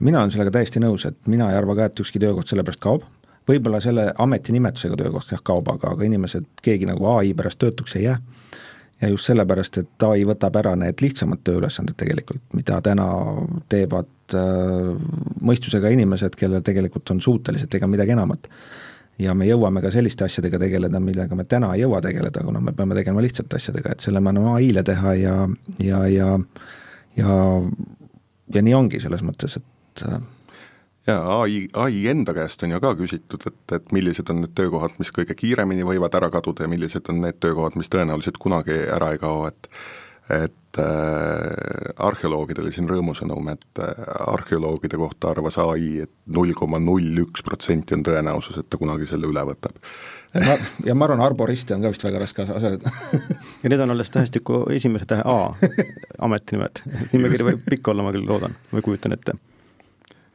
mina olen sellega täiesti nõus, et mina ei arva ka, et ükski töökoht sellepärast kaob, võib-olla selle ametinimetusega töökoht jah kaob, aga, aga inimesed, keegi nagu ai pärast töötuks ei jää, ja just sellepärast, et ai võtab ära need lihtsamad tööülesanded tegelikult, mida täna teevad äh, mõistusega inimesed, kellel tegelikult on suutelised tegema midagi enamat. ja me jõuame ka selliste asjadega tegeleda, millega me täna ei jõua tegeleda, kuna me peame tegema lihtsate asjadega, et selle me anname ai-le teha ja, ja, ja ja, ja nii ongi selles mõttes, et et jaa, ai, ai enda käest on ju ka küsitud, et, et millised on need töökohad, mis kõige kiiremini võivad ära kaduda ja millised on need töökohad, mis tõenäoliselt kunagi ära ei kao, et et äh, arheoloogidele siin rõõmusõnum, et äh, arheoloogide kohta arvas ai, et null koma null üks protsenti on tõenäosus, et ta kunagi selle üle võtab. Ma, ja ma arvan, arboristi on ka vist väga raske asendada ja need on alles tähestiku esimese tähe A [LAUGHS] ametinimed, nimekiri võib pikk olla, ma küll loodan või kujutan ette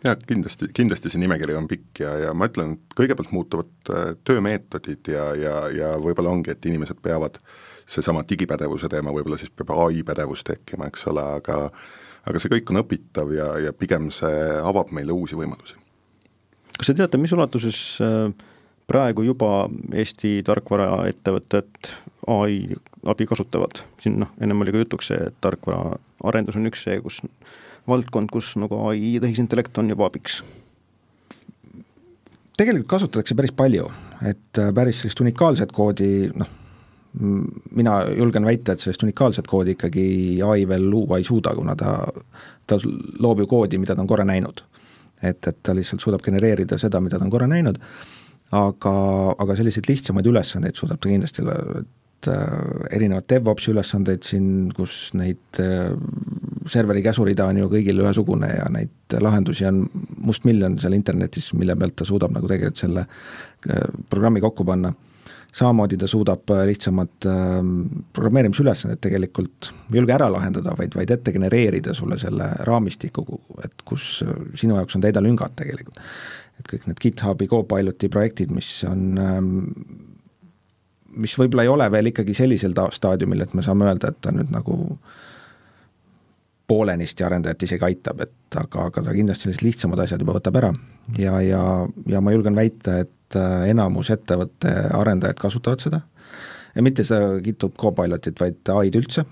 jah, kindlasti, kindlasti see nimekiri on pikk ja, ja ma ütlen, et kõigepealt muutuvad äh, töömeetodid ja, ja, ja võib-olla ongi, et inimesed peavad, seesama digipädevuse teema, võib-olla siis peab ai pädevus tekkima, eks ole, aga aga see kõik on õpitav ja, ja pigem see avab meile uusi võimalusi. kas te teate, mis ulatuses äh, praegu juba Eesti tarkvaraettevõtted ai abi kasutavad, siin noh, ennem oli ka jutuks see, et tarkvaraarendus on üks see, kus valdkond, kus nagu ai, tehisintellekt on juba abiks? tegelikult kasutatakse päris palju, et äh, päris sellist unikaalset koodi, noh, mina julgen väita, et sellist unikaalset koodi ikkagi ai veel luua ei suuda, kuna ta, ta loob ju koodi, mida ta on korra näinud. et, et ta lihtsalt suudab genereerida seda, mida ta on korra näinud, aga, aga selliseid lihtsamaid ülesandeid suudab ta kindlasti, äh, erinevad DevOpsi ülesandeid siin, kus neid äh, serveri käsurida on ju kõigil ühesugune ja neid lahendusi on mustmiljon seal internetis, mille pealt ta suudab nagu tegelikult selle äh, programmi kokku panna. samamoodi ta suudab äh, lihtsamad ähm, programmeerimisülesanded tegelikult, ei julge ära lahendada, vaid, vaid ette genereerida sulle selle raamistiku, et kus äh, sinu jaoks on täida lüngad tegelikult. et kõik need GitHubi Copiloti projektid, mis on ähm, mis võib-olla ei ole veel ikkagi sellisel ta-, staadiumil, et me saame öelda, et ta nüüd nagu äh, poolenisti arendajat isegi aitab, et aga, aga ta kindlasti sellised lihtsamad asjad juba võtab ära. Ja, ja, ja ma julgen väita, et äh, enamus ettevõtte arendajad kasutavad seda. Ja mitte seda GitHub Copilotit, vaid ai-d üldse,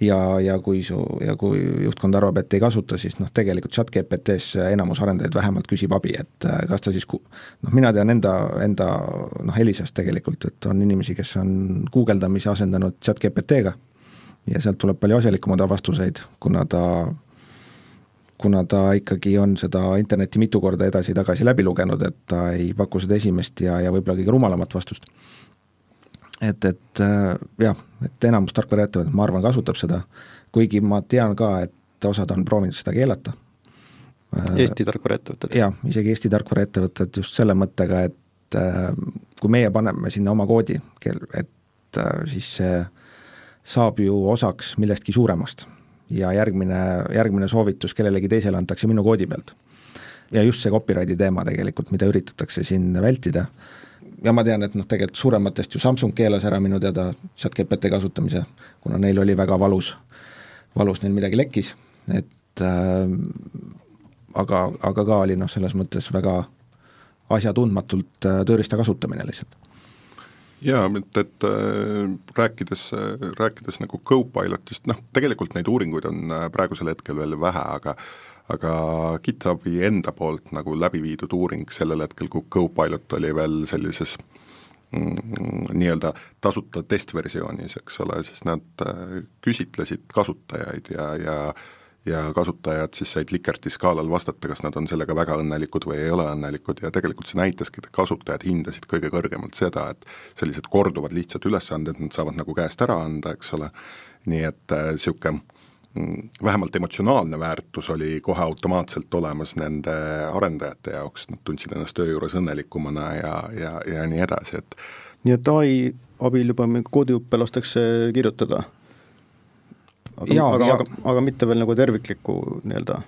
ja, ja kui su, ja kui juhtkond arvab, et ei kasuta, siis noh, tegelikult chat GPT-s enamus arendajaid vähemalt küsib abi, et äh, kas ta siis, noh, mina tean enda, enda noh, Elisast tegelikult, et on inimesi, kes on guugeldamise asendanud chat GPT-ga ja sealt tuleb palju asjalikumaid vastuseid, kuna ta, kuna ta ikkagi on seda internetti mitu korda edasi-tagasi läbi lugenud, et ta ei paku seda esimest ja, ja võib-olla kõige rumalamat vastust. et, et äh, jah, et enamus tarkvaraettevõtted, ma arvan, kasutab seda, kuigi ma tean ka, et osad on proovinud seda keelata. Äh, Eesti tarkvaraettevõtted? jaa, isegi Eesti tarkvaraettevõtted just selle mõttega, et äh, kui meie paneme sinna oma koodi, et siis see saab ju osaks millestki suuremast. ja järgmine, järgmine soovitus kellelegi teisele antakse minu koodi pealt. ja just see copyrighti teema tegelikult, mida üritatakse siin vältida, ja ma tean, et noh, tegelikult suurematest ju Samsung keelas ära minu teada chat-GPT kasutamise, kuna neil oli väga valus, valus neil midagi lekkis, et äh, aga, aga ka oli noh, selles mõttes väga asjatundmatult äh, tööriista kasutamine lihtsalt jaa, et, et äh, rääkides, rääkides nagu Copilotist, noh tegelikult neid uuringuid on äh, praegusel hetkel veel vähe, aga aga GitHubi enda poolt nagu läbi viidud uuring sellel hetkel, kui Copilot oli veel sellises mm, nii-öelda tasuta testversioonis, eks ole, siis nad äh, küsitlesid kasutajaid ja, ja ja kasutajad siis said Likerti skaalal vastata, kas nad on sellega väga õnnelikud või ei ole õnnelikud ja tegelikult see näitaski, et kasutajad hindasid kõige kõrgemalt seda, et sellised korduvad lihtsad ülesanded, nad saavad nagu käest ära anda, eks ole, nii et niisugune äh, vähemalt emotsionaalne väärtus oli kohe automaatselt olemas nende arendajate jaoks, nad tundsid ennast töö juures õnnelikumana ja, ja, ja nii edasi, et nii et ai abil juba koodiõppe lastakse kirjutada aga, aga, aga, aga mitte veel nagu terviklikku nii-öelda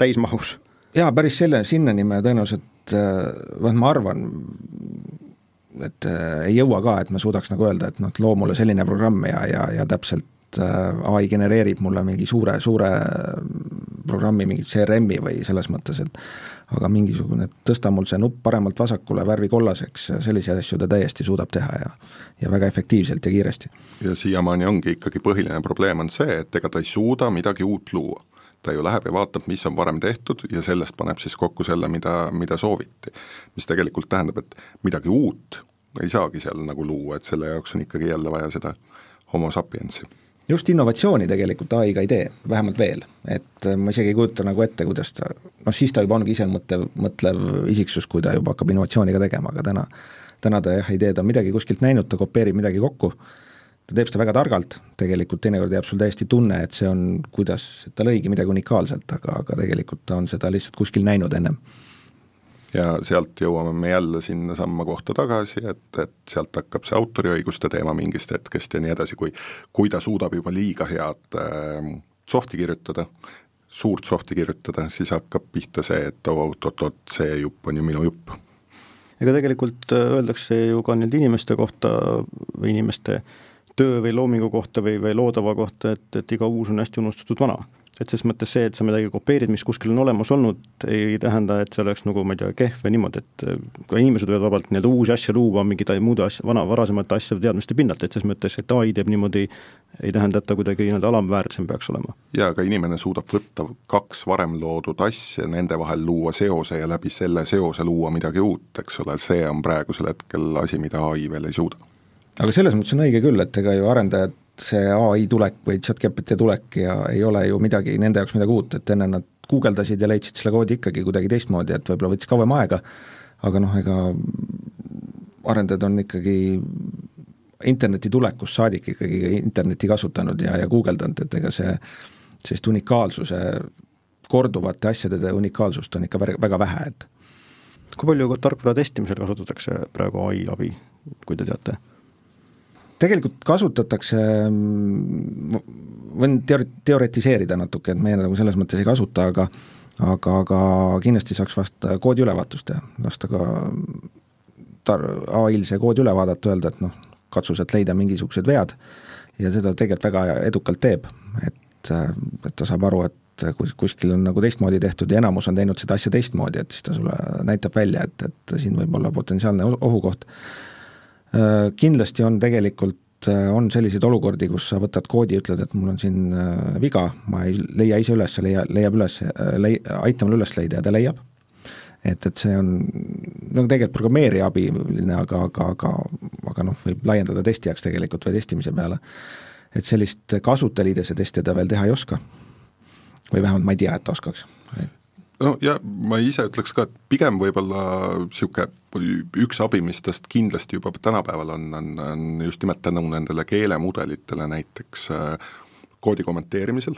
täismahus? jaa, päris selle, sinnani me tõenäoliselt, noh ma arvan, et äh, ei jõua ka, et me suudaks nagu öelda, et noh, loo mulle selline programm ja, ja, ja täpselt äh, ai genereerib mulle mingi suure, suure programmi, mingit CRM-i või selles mõttes, et aga mingisugune, tõsta mul see nupp paremalt vasakule värvi kollaseks, selliseid asju ta täiesti suudab teha ja ja väga efektiivselt ja kiiresti. ja siiamaani ongi ikkagi põhiline probleem on see, et ega ta ei suuda midagi uut luua. ta ju läheb ja vaatab, mis on varem tehtud ja sellest paneb siis kokku selle, mida, mida sooviti. mis tegelikult tähendab, et midagi uut ei saagi seal nagu luua, et selle jaoks on ikkagi jälle vaja seda homo sapiens'i just innovatsiooni tegelikult ai-ga ei tee, vähemalt veel, et äh, ma isegi ei kujuta nagu ette, kuidas ta, noh siis ta juba ongi isemõtlev, mõtlev isiksus, kui ta juba hakkab innovatsiooniga tegema, aga täna täna ta jah ei tee, ta on midagi kuskilt näinud, ta kopeerib midagi kokku, ta teeb seda väga targalt, tegelikult teinekord jääb sul täiesti tunne, et see on, kuidas, ta lõigi midagi unikaalset, aga, aga tegelikult ta on seda lihtsalt kuskil näinud ennem ja sealt jõuame me jälle sinnasamma kohta tagasi, et, et sealt hakkab see autoriõiguste teema mingist hetkest ja nii edasi, kui kui ta suudab juba liiga head äh, soft'i kirjutada, suurt soft'i kirjutada, siis hakkab pihta see, et oot-oot-oot, see jupp on ju minu jupp. ega tegelikult äh, öeldakse ju ka nende inimeste kohta või inimeste töö või loomingu kohta või, või loodava kohta, et, et iga uus on hästi unustatud vana et ses mõttes see, et sa midagi kopeerid, mis kuskil on olemas olnud, ei tähenda, et see oleks nagu ma ei tea, kehv või niimoodi, et äh, ka inimesed võivad vabalt nii-öelda uusi asju luua mingite muude asja, vana, varasemate asjade teadmiste pinnalt, et ses mõttes, et ai teeb niimoodi, ei tähenda, et ta kuidagi nii-öelda alamväärsem peaks olema. jaa, aga inimene suudab võtta kaks varem loodud asja, nende vahel luua seose ja läbi selle seose luua midagi uut, eks ole, see on praegusel hetkel asi, mida ai veel ei suuda aga selles mõttes on õige küll, et ega ju arendajad see ai tulek või chat-GPT tulek ja ei ole ju midagi nende jaoks midagi uut, et enne nad guugeldasid ja leidsid selle koodi ikkagi kuidagi teistmoodi, et võib-olla võttis kauem aega, aga noh, ega arendajad on ikkagi interneti tulekust saadik ikkagi internetti kasutanud ja, ja guugeldanud, et ega see sellist unikaalsuse, korduvate asjade unikaalsust on ikka väga vähe, et kui palju tarkvara testimisel kasutatakse praegu ai abi, kui te teate? Tegelikult kasutatakse, võin teor-, teoretiseerida natuke, et meie nagu selles mõttes ei kasuta, aga aga, aga kindlasti saaks vast koodiülevaatust teha, lasta ka tar-, ai-l see kood üle vaadata, öelda, et noh, katsu sealt leida mingisugused vead ja seda tegelikult väga edukalt teeb, et, et ta saab aru, et kus, kuskil on nagu teistmoodi tehtud ja enamus on teinud seda asja teistmoodi, et siis ta sulle näitab välja, et, et siin võib olla potentsiaalne ohukoht. Äh, kindlasti on tegelikult, äh, on selliseid olukordi, kus sa võtad koodi ütled, et mul on siin äh, viga, ma ei leia ise üles, leia, leiab üles, lei-, aita mul üles leida ja ta leiab. et, et see on no tegelikult programmeerija abiline, aga, aga, aga, aga noh, võib laiendada testijaks tegelikult või testimise peale. et sellist kasutajaliidese testi ta veel teha ei oska. või vähemalt ma ei tea, et ta oskaks no ja ma ise ütleks ka, et pigem võib-olla niisugune üks abi, mis tast kindlasti juba tänapäeval on, on, on just nimelt tänu nendele keelemudelitele näiteks äh, koodi kommenteerimisel,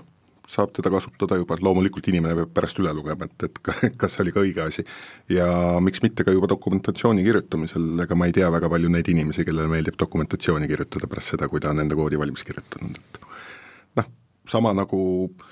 saab teda kasutada juba, loomulikult inimene peab pärast üle lugema, et, et [LAUGHS] kas see oli ka õige asi. ja miks mitte ka juba dokumentatsiooni kirjutamisel, ega ma ei tea väga palju neid inimesi, kellele meeldib dokumentatsiooni kirjutada pärast seda, kui ta on enda koodi valmis kirjutanud, et noh, sama nagu äh,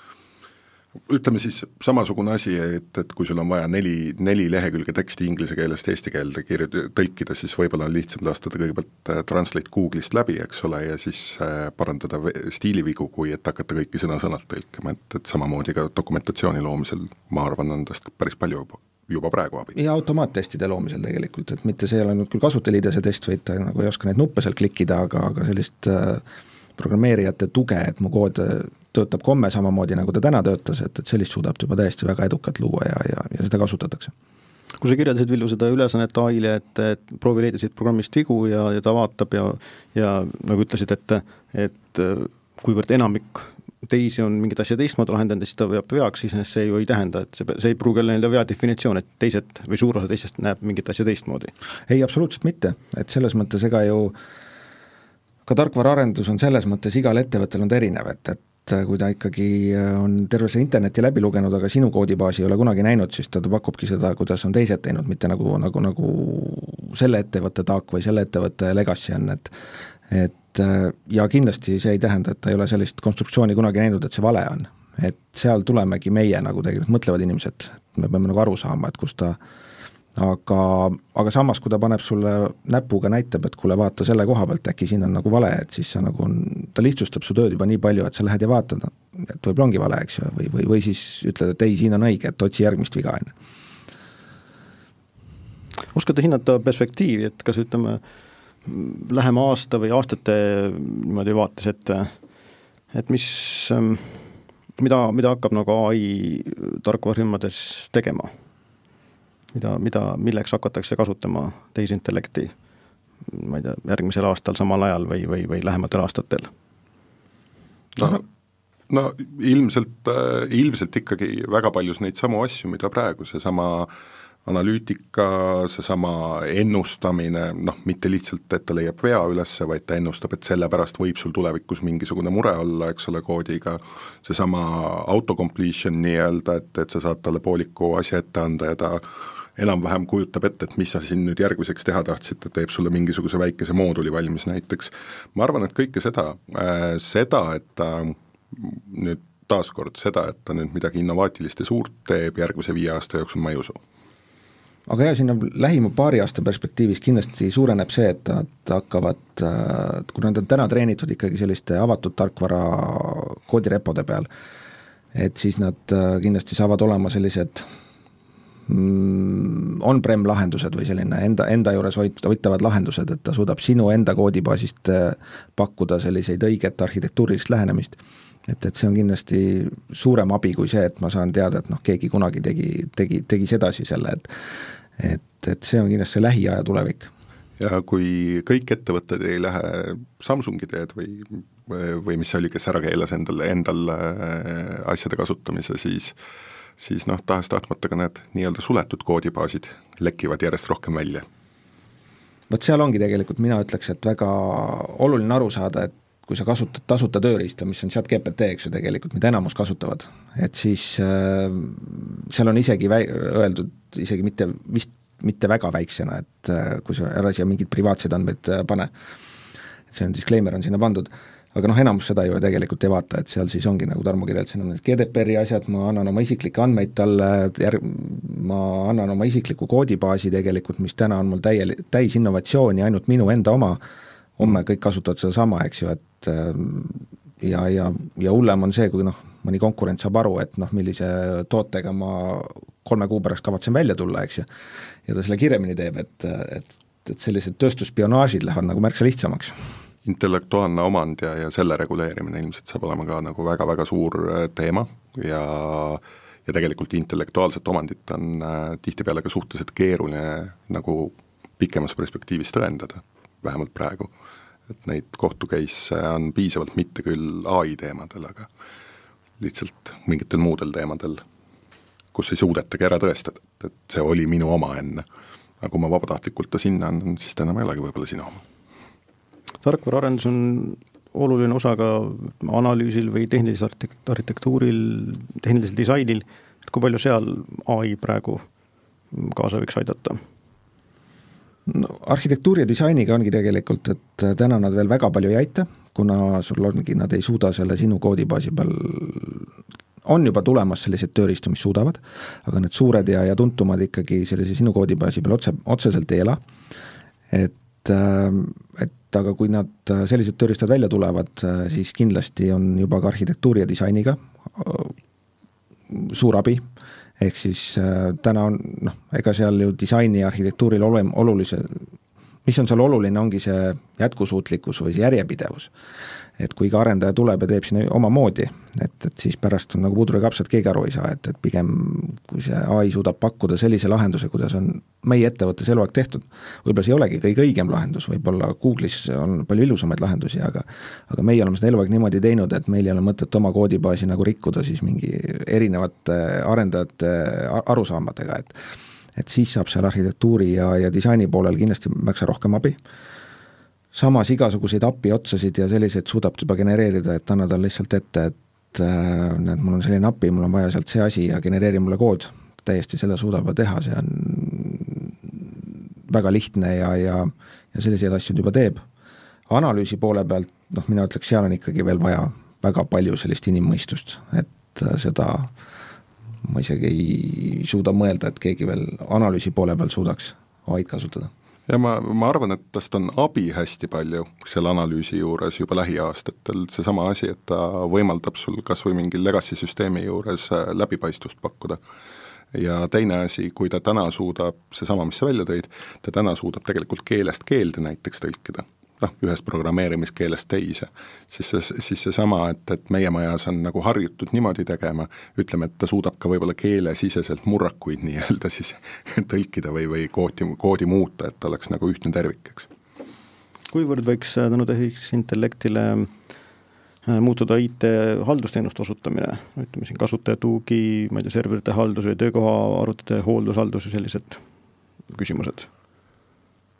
ütleme siis samasugune asi, et, et kui sul on vaja neli, neli lehekülge teksti inglise keelest eesti keelde kirjut-, tõlkida, siis võib-olla on lihtsam lasta ta kõigepealt äh, Translate Google'ist läbi, eks ole, ja siis äh, parandada stiilivigu, kui et hakata kõiki sõna-sõnalt tõlkima, et, et samamoodi ka dokumentatsiooni loomisel, ma arvan, on tast päris palju juba juba praegu abi. ja automaattestide loomisel tegelikult, et mitte see ei ole nüüd küll kasutajaliidese test, vaid ta nagu ei oska neid nuppe seal klikkida, aga, aga sellist äh, programmeerijate tuge, et mu kood töötab komme samamoodi, nagu ta täna töötas, et, et sellist suudab ta juba täiesti väga edukalt luua ja, ja, ja seda kasutatakse kui sa kirjeldasid, Villu, seda ülesannet ai-le, et, et proovi leida siit programmist vigu ja, ja ta vaatab ja ja nagu ütlesid, et, et kuivõrd enamik teisi on mingit asja teistmoodi lahendanud ja siis ta veab veaks, siis see ju ei tähenda, et see, see ei pruugi olla nii-öelda vea definitsioon, et teised või suur osa teistest näeb mingit asja teistmoodi. ei, absoluutselt mitte, et selles mõttes ega ju ka tarkvaraarendus on selles mõttes, igal ettevõttel on ta erinev, et, et et äh, kui ta ikkagi äh, on terve selle interneti läbi lugenud, aga sinu koodibaasi ei ole kunagi näinud, siis ta pakubki seda, kuidas on teised teinud, mitte nagu, nagu, nagu selle ettevõtte taak või selle ettevõtte legacy on, et et äh, ja kindlasti see ei tähenda, et ta ei ole sellist konstruktsiooni kunagi näinud, et see vale on. et seal tulemegi meie nagu tegelikult mõtlevad inimesed, me peame nagu aru saama, et kus ta äh, aga, aga samas, kui ta paneb sulle näpuga, näitab, et kuule, vaata selle koha pealt, äkki siin on nagu vale, et siis sa nagu ta lihtsustab su tööd juba nii palju, et sa lähed ja vaatad, et võib-olla ongi vale, eks ju, või, või, või siis ütled, et ei, siin on õige, et otsi järgmist viga, on ju. oskate hinnata perspektiivi, et kas ütleme, lähema aasta või aastate niimoodi vaates, et et mis, mida, mida hakkab nagu ai tarkvarafirmades tegema mida, mida, milleks hakatakse kasutama tehisintellekti ma ei tea, järgmisel aastal samal ajal või, või, või lähematel aastatel? no, no ilmselt, ilmselt ikkagi väga paljus neid samu asju, mida praegu seesama äh, analüütika, seesama ennustamine, noh, mitte lihtsalt, et ta leiab vea üles, vaid ta ennustab, et sellepärast võib sul tulevikus mingisugune mure olla, eks ole, koodiga, seesama autocompletion nii-öelda, et, et sa saad talle pooliku asja ette anda ja ta enam-vähem kujutab ette, et mis sa siin nüüd järgmiseks teha tahtsid, ta teeb sulle mingisuguse väikese mooduli valmis näiteks. ma arvan, et kõike seda äh,, seda, et ta nüüd taaskord seda, et ta nüüd midagi innovaatilist ja suurt teeb järgmise viie aasta jooksul, ma ei usu aga jah, sinna lähima paari aasta perspektiivis kindlasti suureneb see, et nad hakkavad, äh, kui nad on täna treenitud ikkagi selliste avatud tarkvara koodirepode peal, et siis nad äh, kindlasti saavad olema sellised on-prem lahendused või selline enda, enda juures hoid-, hoitavad lahendused, et ta suudab sinu enda koodibaasist äh, pakkuda selliseid õiget arhitektuurilist lähenemist et, et see on kindlasti suurem abi kui see, et ma saan teada, et noh, keegi kunagi tegi, tegi, tegi sedasi selle, et et, et see on kindlasti lähiaja tulevik. ja kui kõik ettevõtted ei lähe Samsungi teed või, või mis see oli, kes ära keelas endale, endal äh, asjade kasutamise, siis siis noh, tahes-tahtmata ka need nii-öelda suletud koodibaasid lekivad järjest rohkem välja. Vot seal ongi tegelikult, mina ütleks, et väga oluline aru saada, et kui sa kasutad tasuta tööriista, mis on chat GPT, eks ju tegelikult, mida enamus kasutavad, et siis äh, seal on isegi väi-, öeldud, isegi mitte vist mitte väga väiksena, et äh, kui sa ära siia mingeid privaatseid andmeid äh, pane, see on, disclaimer on sinna pandud, aga noh, enamus seda ju tegelikult ei vaata, et seal siis ongi, nagu Tarmo kirjeldas, on need GDPR-i asjad, ma annan oma isiklikke andmeid talle, järg-, ma annan oma isikliku koodibaasi tegelikult, mis täna on mul täie, täis innovatsiooni, ainult minu enda oma, homme kõik kasutavad sedasama, eks ju, et ähm, ja, ja, ja hullem on see, kui noh, mõni konkurent saab aru, et noh, millise tootega ma kolme kuu pärast kavatsen välja tulla, eks ju, ja ta selle kiiremini teeb, et, et, et sellised tööstusspionaažid lähevad nagu märksa lihtsamaks intellektuaalne omand ja, ja selle reguleerimine ilmselt saab olema ka nagu väga-väga suur äh, teema ja ja tegelikult intellektuaalset omandit on äh, tihtipeale ka suhteliselt keeruline nagu pikemas perspektiivis tõendada, vähemalt praegu et neid kohtu case'e on piisavalt mitte küll ai teemadel, aga lihtsalt mingitel muudel teemadel, kus ei suudetagi ära tõestada, et see oli minu oma enne. aga kui ma vabatahtlikult ta sinna annan, siis ta enam ei olegi võib-olla sinu oma. Tarkvaraarendus on oluline osa ka analüüsil või tehnilisel arhitektuuril, tehnilisel disainil, et kui palju seal ai praegu kaasa võiks aidata? No arhitektuuri ja disainiga ongi tegelikult, et täna nad veel väga palju ei aita, kuna sul ongi, nad ei suuda selle sinu koodibaasi peal, on juba tulemas selliseid tööriistu, mis suudavad, aga need suured ja, ja tuntumad ikkagi sellise sinu koodibaasi peal otse, otseselt ei ela, et äh, et aga kui nad, äh, sellised tööriistad välja tulevad, siis kindlasti on juba ka arhitektuuri ja disainiga suur abi. Ehk siis äh, täna on noh, ega seal ju disaini ja arhitektuuril ole-, olulise, mis on seal oluline, ongi see jätkusuutlikkus või see järjepidevus et kui iga arendaja tuleb ja teeb sinna omamoodi, et, et siis pärast on nagu puder ja kapsad, keegi aru ei saa, et, et pigem kui see ai suudab pakkuda sellise lahenduse, kuidas on meie ettevõttes eluaeg tehtud, võib-olla see ei olegi kõige õigem lahendus, võib-olla Google'is on palju ilusamaid lahendusi, aga aga meie oleme seda eluaeg niimoodi teinud, et meil ei ole mõtet oma koodibaasi nagu rikkuda siis mingi erinevate arendajate arusaamadega, et et siis saab seal arhitektuuri ja, ja disaini poolel kindlasti märksa rohkem abi samas igasuguseid API otsasid ja selliseid suudab juba genereerida, et anna talle lihtsalt ette, et äh, näed, mul on selline API, mul on vaja sealt see asi ja genereeri mulle kood, täiesti selle suudab juba teha, see on väga lihtne ja, ja, ja selliseid asju ta juba teeb. analüüsi poole pealt, noh, mina ütleks, seal on ikkagi veel vaja väga palju sellist inimmõistust, et äh, seda ma isegi ei suuda mõelda, et keegi veel analüüsi poole peal suudaks ai-d kasutada ja ma, ma arvan, et tast on abi hästi palju selle analüüsi juures juba lähiaastatel, seesama asi, et ta võimaldab sul kas või mingi legacy süsteemi juures äh, läbipaistvust pakkuda. ja teine asi, kui ta täna suudab, seesama, mis sa välja tõid, ta täna suudab tegelikult keelest keelde näiteks tõlkida noh, ühest programmeerimiskeelest teise, siis see, siis seesama, et, et meie majas on nagu harjutud niimoodi tegema, ütleme, et ta suudab ka võib-olla keelesiseselt murrakuid nii-öelda [LAUGHS] siis tõlkida või, või koodi, koodi muuta, et oleks nagu ühtne tervik, eks. kuivõrd võiks tänu tehisintellektile muutuda IT haldusteenuste osutamine, ütleme siin kasutajatugi, ma ei tea, serverite haldus või töökoha arvutite hooldushaldus ja sellised küsimused Äh,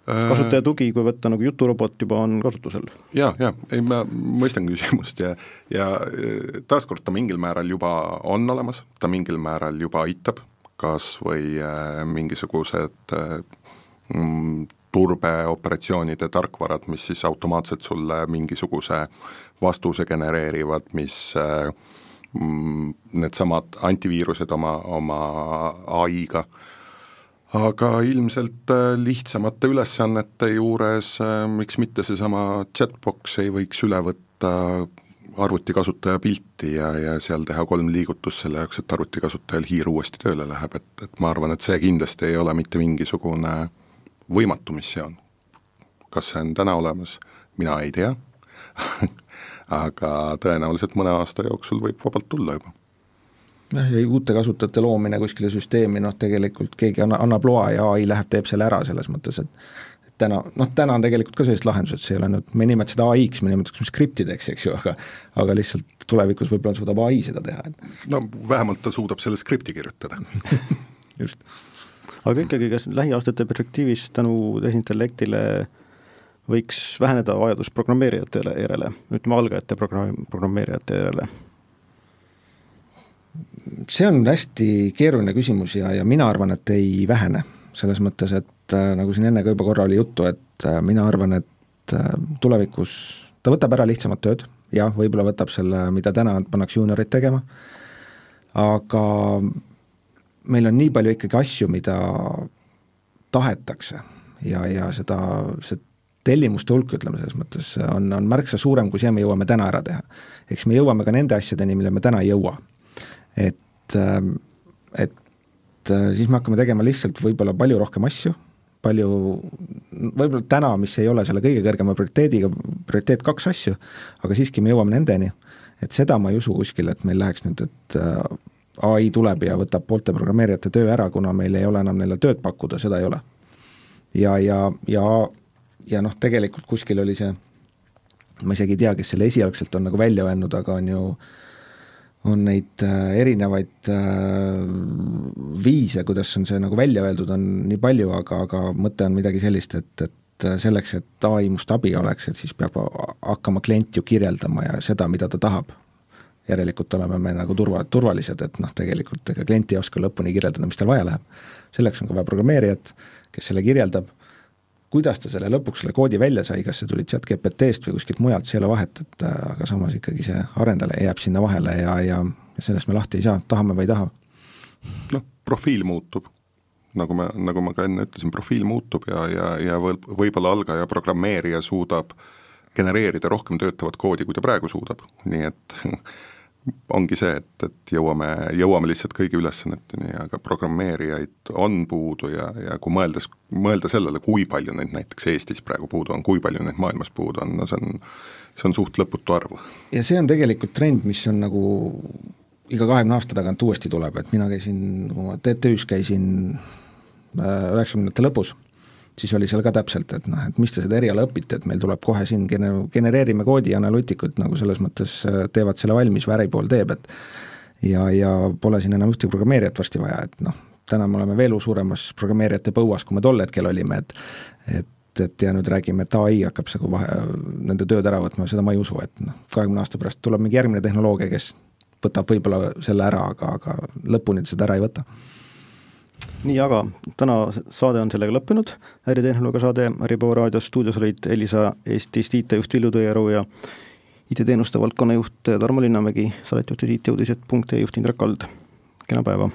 kasutaja tugi, kui võtta nagu juturobot juba on kasutusel. ja, ja ei, ma mõistan küsimust ja, ja äh, taaskord ta mingil määral juba on olemas, ta mingil määral juba aitab, kas või äh, mingisugused äh, mm, turbeoperatsioonide tarkvarad, mis siis automaatselt sulle mingisuguse vastuse genereerivad, mis äh, mm, needsamad antiviirused oma, oma ai-ga äh, aga ilmselt äh, lihtsamate ülesannete juures, äh, miks mitte seesama chatbox ei võiks üle võtta arvutikasutaja pilti ja, ja seal teha kolm liigutust selle jaoks, et arvutikasutajal hiir uuesti tööle läheb, et, et ma arvan, et see kindlasti ei ole mitte mingisugune võimatu missioon. kas see on täna olemas, mina ei tea. [LAUGHS] Aga tõenäoliselt mõne aasta jooksul võib vabalt tulla juba jah, ja uute kasutajate loomine kuskile süsteemi, noh tegelikult keegi anna, annab loa ja ai läheb, teeb selle ära, selles mõttes, et täna, noh täna on tegelikult ka sellised lahendused, see ei ole nüüd, me ei nimeta seda ai-ks, me nimetame skriptideks, eks ju, aga aga lihtsalt tulevikus võib-olla suudab ai seda teha, et no vähemalt ta suudab selle skripti kirjutada [LAUGHS] just. aga ikkagi, kas lähiaastate perspektiivis tänu tehisintellektile võiks väheneda vajadus programmeerijate järele, ütleme algajate programm, programmeerijate järele see on hästi keeruline küsimus ja, ja mina arvan, et ei vähene. selles mõttes, et äh, nagu siin enne ka juba korra oli juttu, et äh, mina arvan, et äh, tulevikus ta võtab ära lihtsamat tööd, jah, võib-olla võtab selle, mida täna pannakse juuniorid tegema, aga meil on nii palju ikkagi asju, mida tahetakse ja, ja seda, see tellimuste hulk, ütleme selles mõttes, on, on märksa suurem, kui see me jõuame täna ära teha. eks me jõuame ka nende asjadeni, mille me täna ei jõua et, ähm, et äh, siis me hakkame tegema lihtsalt võib-olla palju rohkem asju, palju, võib-olla täna, mis ei ole selle kõige kõrgema prioriteediga, prioriteet kaks asju, aga siiski me jõuame nendeni, et seda ma ei usu kuskil, et meil läheks nüüd, et äh, ai tuleb ja võtab poolte programmeerijate töö ära, kuna meil ei ole enam neile tööd pakkuda, seda ei ole. ja, ja, ja, ja noh, tegelikult kuskil oli see, ma isegi ei tea, kes selle esialgselt on nagu välja öelnud, aga on ju äh, on neid äh, erinevaid äh, viise, kuidas on see nagu välja öeldud, on nii palju, aga, aga mõte on midagi sellist, et, et selleks, et ai must abi oleks, et siis peab hakkama klient ju kirjeldama ja seda, mida ta tahab. järelikult oleme me nagu turva, turvalised, et noh, tegelikult ega klient ei oska lõpuni kirjeldada, mis tal vaja läheb. selleks on ka vaja programmeerijat, kes selle kirjeldab kuidas ta selle lõpuks, selle koodi välja sai, kas see tuli chat GPT-st või kuskilt mujalt, see ei ole vahet, et äh, aga samas ikkagi see arendaja jääb sinna vahele ja, ja sellest me lahti ei saa, tahame või ei taha. noh, profiil muutub, nagu me, nagu ma ka enne ütlesin, profiil muutub ja, ja, ja võib-olla algaja programmeerija suudab genereerida rohkem töötavat koodi, kui ta praegu suudab, nii et [LAUGHS] ongi see, et, et jõuame, jõuame lihtsalt kõigi ülesanneteni, aga programmeerijaid on puudu ja, ja kui mõeldes, mõelda sellele, kui palju neid näiteks Eestis praegu puudu on, kui palju neid maailmas puudu on, no see on, see on suht lõputu arv. ja see on tegelikult trend, mis on nagu iga kahekümne aasta tagant uuesti tuleb, et mina käisin, kui ma TTÜ-s käisin äh, üheksakümnendate lõpus siis oli seal ka täpselt, et noh, et mis te seda eriala õpite, et meil tuleb kohe siin gene-, genereerime koodi, analüütikud nagu selles mõttes äh, teevad selle valmis või äripool teeb, et ja, ja pole siin enam ühtegi programmeerijat varsti vaja, et noh, täna me oleme veel suuremas programmeerijate põuas, kui me tol hetkel olime, et et, et ja nüüd räägime, et ai hakkab nagu vahe, nende tööd ära võtma, seda ma ei usu, et noh, kahekümne aasta pärast tuleb mingi järgmine tehnoloogia, kes võtab võib-olla selle ära, aga, aga lõpuni ta seda ära ei võta nii, aga täna saade on sellega lõppenud, äritehnoloogia saade Äripäeva raadios, stuudios olid Elisa Eestist IT-juht Villu Tõiaru ja IT-teenuste valdkonna juht Tarmo Linnamägi, saatejuht ja IT-uudised.ee juht Indrek Kald, kena päeva!